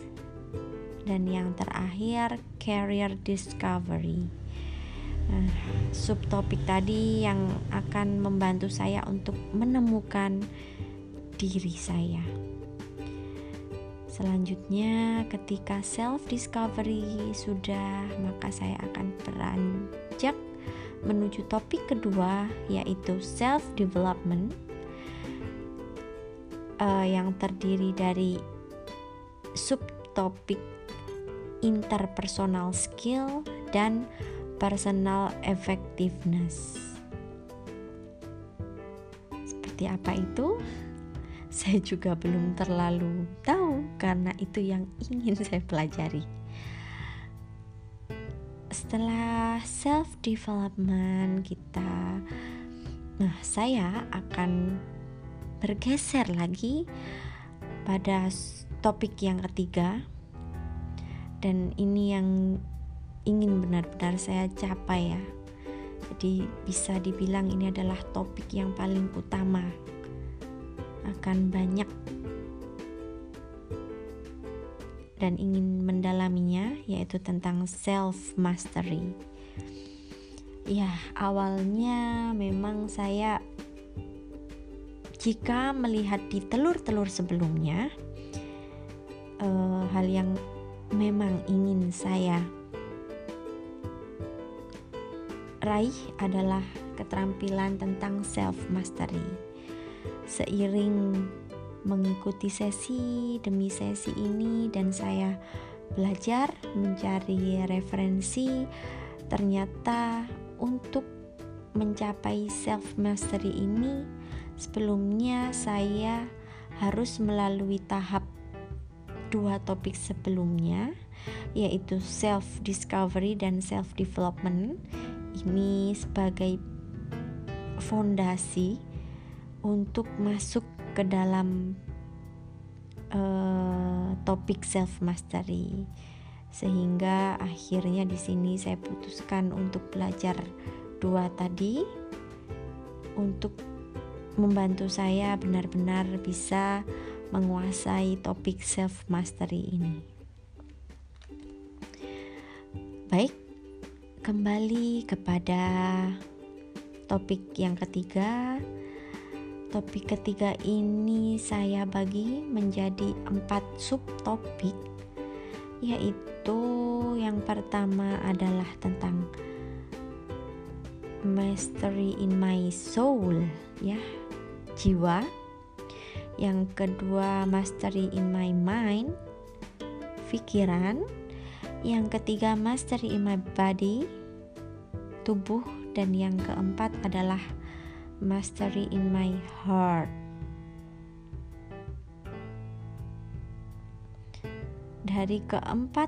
dan yang terakhir career discovery. Subtopik tadi yang akan membantu saya untuk menemukan diri saya. Selanjutnya, ketika self discovery sudah, maka saya akan beranjak menuju topik kedua yaitu self development uh, yang terdiri dari subtopik interpersonal skill dan personal effectiveness. Seperti apa itu? Saya juga belum terlalu tahu karena itu yang ingin saya pelajari setelah self development kita nah saya akan bergeser lagi pada topik yang ketiga dan ini yang ingin benar-benar saya capai ya jadi bisa dibilang ini adalah topik yang paling utama akan banyak dan ingin mendalaminya yaitu tentang self mastery. Ya, awalnya memang saya jika melihat di telur-telur sebelumnya uh, hal yang memang ingin saya raih adalah keterampilan tentang self mastery. Seiring mengikuti sesi demi sesi ini dan saya belajar mencari referensi ternyata untuk mencapai self mastery ini sebelumnya saya harus melalui tahap dua topik sebelumnya yaitu self discovery dan self development ini sebagai fondasi untuk masuk ke dalam uh, topik self mastery sehingga akhirnya di sini saya putuskan untuk belajar dua tadi untuk membantu saya benar-benar bisa menguasai topik self mastery ini. Baik, kembali kepada topik yang ketiga. Topik ketiga ini saya bagi menjadi empat subtopik, yaitu yang pertama adalah tentang mastery in my soul, ya, jiwa. Yang kedua, mastery in my mind, pikiran. Yang ketiga, mastery in my body, tubuh. Dan yang keempat adalah mastery in my heart. Dari keempat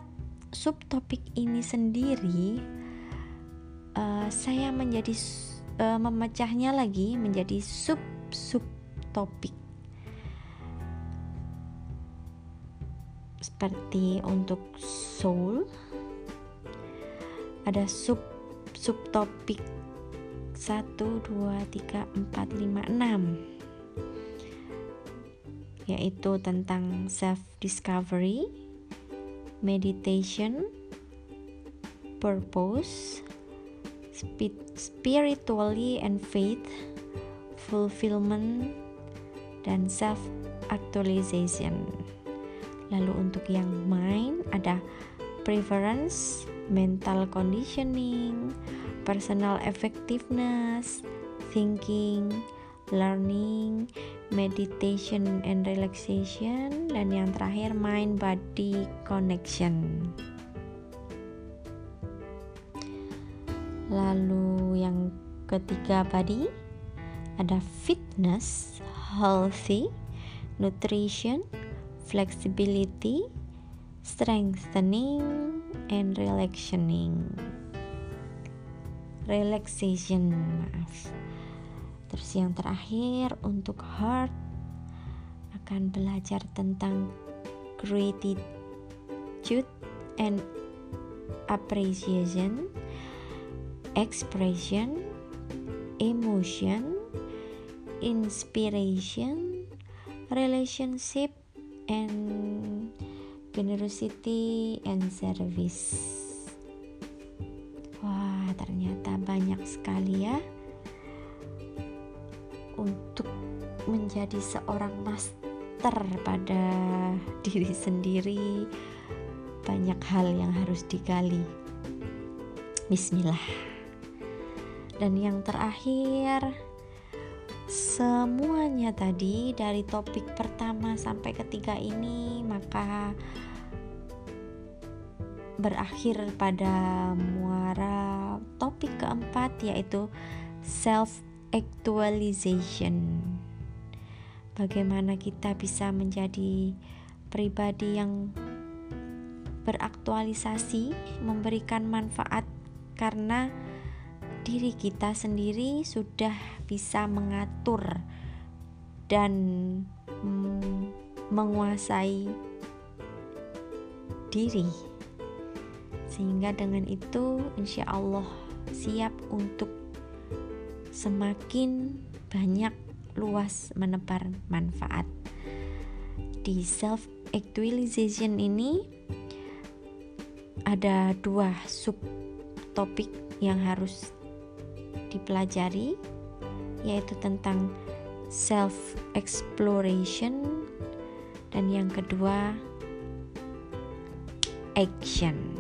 subtopik ini sendiri, uh, saya menjadi uh, memecahnya lagi menjadi sub subtopik. Seperti untuk soul, ada sub subtopik 1, 2, 3, 4, 5, 6 yaitu tentang self discovery, meditation, purpose, spiritually and faith, fulfillment, dan self actualization. Lalu untuk yang mind ada preference, mental conditioning, personal effectiveness, thinking, learning, meditation and relaxation, dan yang terakhir mind body connection. Lalu yang ketiga body ada fitness, healthy, nutrition, flexibility, strengthening, and relaxing. Relaxation maaf. Terus yang terakhir untuk heart akan belajar tentang gratitude and appreciation expression emotion inspiration relationship and generosity and service. Ternyata banyak sekali ya. Untuk menjadi seorang master pada diri sendiri banyak hal yang harus digali. Bismillah. Dan yang terakhir semuanya tadi dari topik pertama sampai ketiga ini maka berakhir pada muara topik keempat yaitu self actualization. Bagaimana kita bisa menjadi pribadi yang beraktualisasi, memberikan manfaat karena diri kita sendiri sudah bisa mengatur dan menguasai diri. Sehingga dengan itu insya Allah siap untuk semakin banyak luas menebar manfaat. Di self actualization ini ada dua sub topik yang harus dipelajari yaitu tentang self exploration dan yang kedua action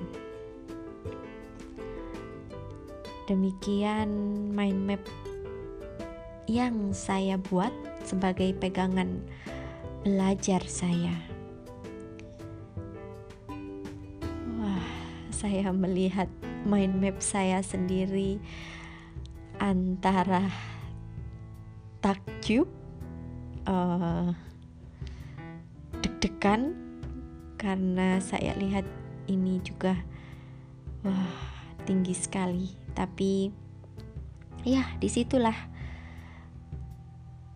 Demikian mind map yang saya buat sebagai pegangan belajar saya. Wah, saya melihat mind map saya sendiri antara takjub uh, deg-degan karena saya lihat ini juga wah tinggi sekali. Tapi ya di situlah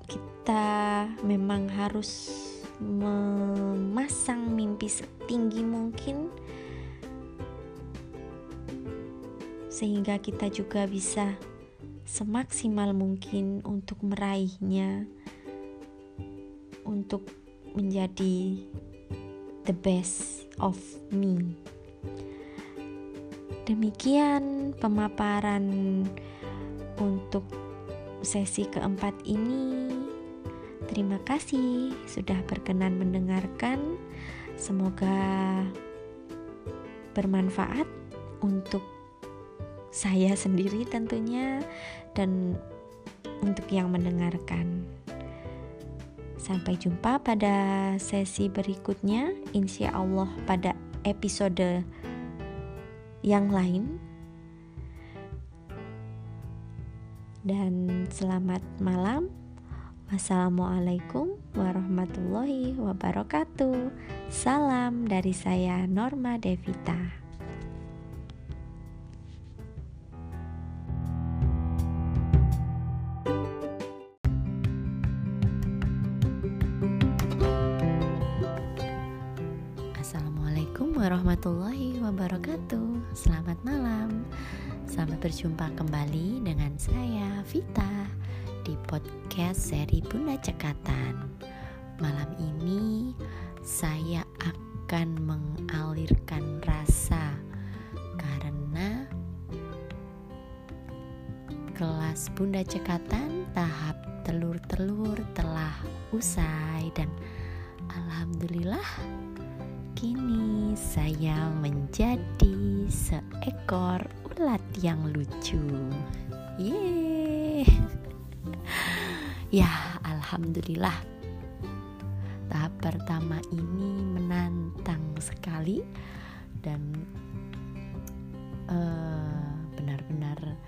kita memang harus memasang mimpi setinggi mungkin sehingga kita juga bisa semaksimal mungkin untuk meraihnya untuk menjadi the best of me. Demikian pemaparan untuk sesi keempat ini. Terima kasih sudah berkenan mendengarkan. Semoga bermanfaat untuk saya sendiri tentunya dan untuk yang mendengarkan. Sampai jumpa pada sesi berikutnya, insya Allah pada episode yang lain. Dan selamat malam. Wassalamualaikum warahmatullahi wabarakatuh. Salam dari saya Norma Devita. Warahmatullahi wabarakatuh. Selamat malam. Selamat berjumpa kembali dengan saya Vita Di podcast seri Bunda Cekatan. Malam ini saya akan mengalirkan rasa Karena kelas Bunda Cekatan tahap telur-telur telah usai dan Alhamdulillah kini saya menjadi seekor ulat yang lucu. Yeay. ya, alhamdulillah. Tahap pertama ini menantang sekali dan uh, benar-benar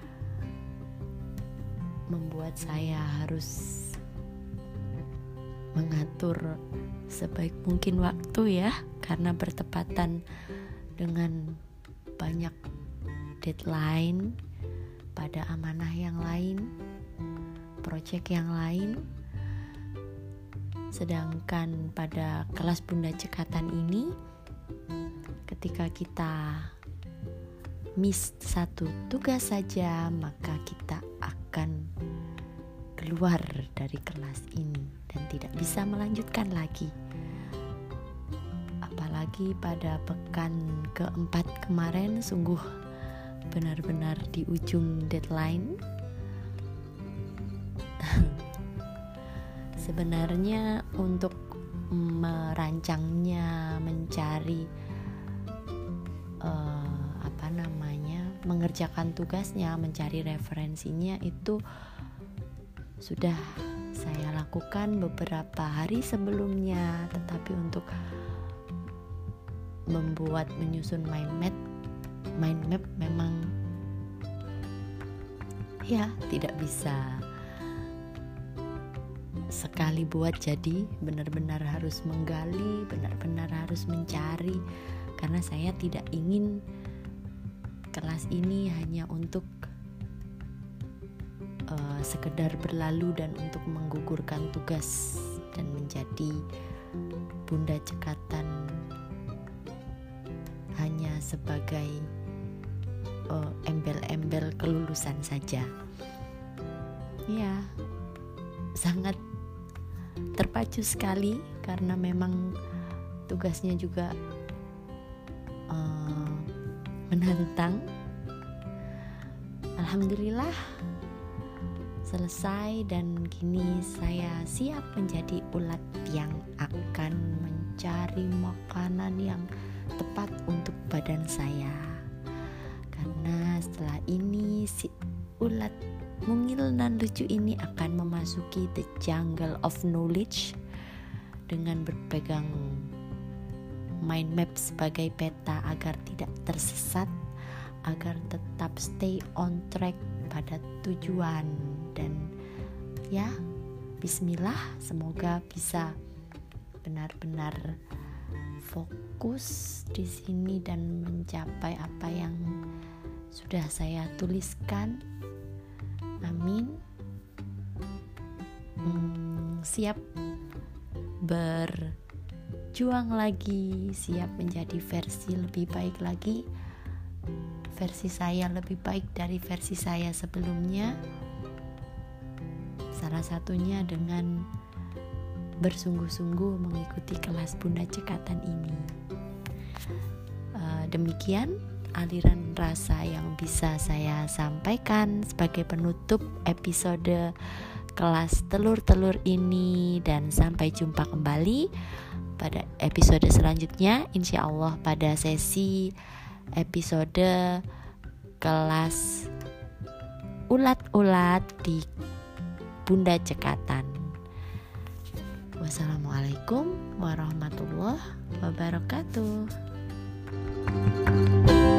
membuat saya harus mengatur sebaik mungkin waktu ya karena bertepatan dengan banyak deadline pada amanah yang lain, proyek yang lain. Sedangkan pada kelas Bunda Cekatan ini ketika kita miss satu tugas saja, maka kita akan keluar dari kelas ini dan tidak bisa melanjutkan lagi. Apalagi pada pekan keempat kemarin sungguh benar-benar di ujung deadline. Sebenarnya untuk merancangnya mencari uh, apa namanya mengerjakan tugasnya mencari referensinya itu sudah saya lakukan beberapa hari sebelumnya tetapi untuk membuat menyusun mind map mind map memang ya tidak bisa sekali buat. Jadi benar-benar harus menggali benar-benar harus mencari karena saya tidak ingin kelas ini hanya untuk uh, sekedar berlalu dan untuk menggugurkan tugas dan menjadi bunda cekatan hanya sebagai uh, embel-embel kelulusan saja. Ya, sangat terpacu sekali karena memang tugasnya juga uh, menantang. Alhamdulillah selesai dan kini saya siap menjadi ulat yang akan mencari makanan yang tepat untuk badan saya. Karena setelah ini si ulat mungil dan lucu ini akan memasuki the jungle of knowledge dengan berpegang mind map sebagai peta agar tidak tersesat agar tetap stay on track pada tujuan dan ya bismillah semoga bisa benar-benar fokus di sini dan mencapai apa yang sudah saya tuliskan. Amin. Hmm, siap berjuang lagi siap menjadi versi lebih baik lagi versi saya lebih baik dari versi saya sebelumnya salah satunya dengan bersungguh-sungguh mengikuti kelas Bunda Cekatan ini. Uh, demikian aliran rasa yang bisa saya sampaikan sebagai penutup episode kelas telur-telur ini dan sampai jumpa kembali pada episode selanjutnya insya Allah pada sesi episode kelas ulat-ulat di Bunda Cekatan. Wassalamualaikum warahmatullahi wabarakatuh. thank you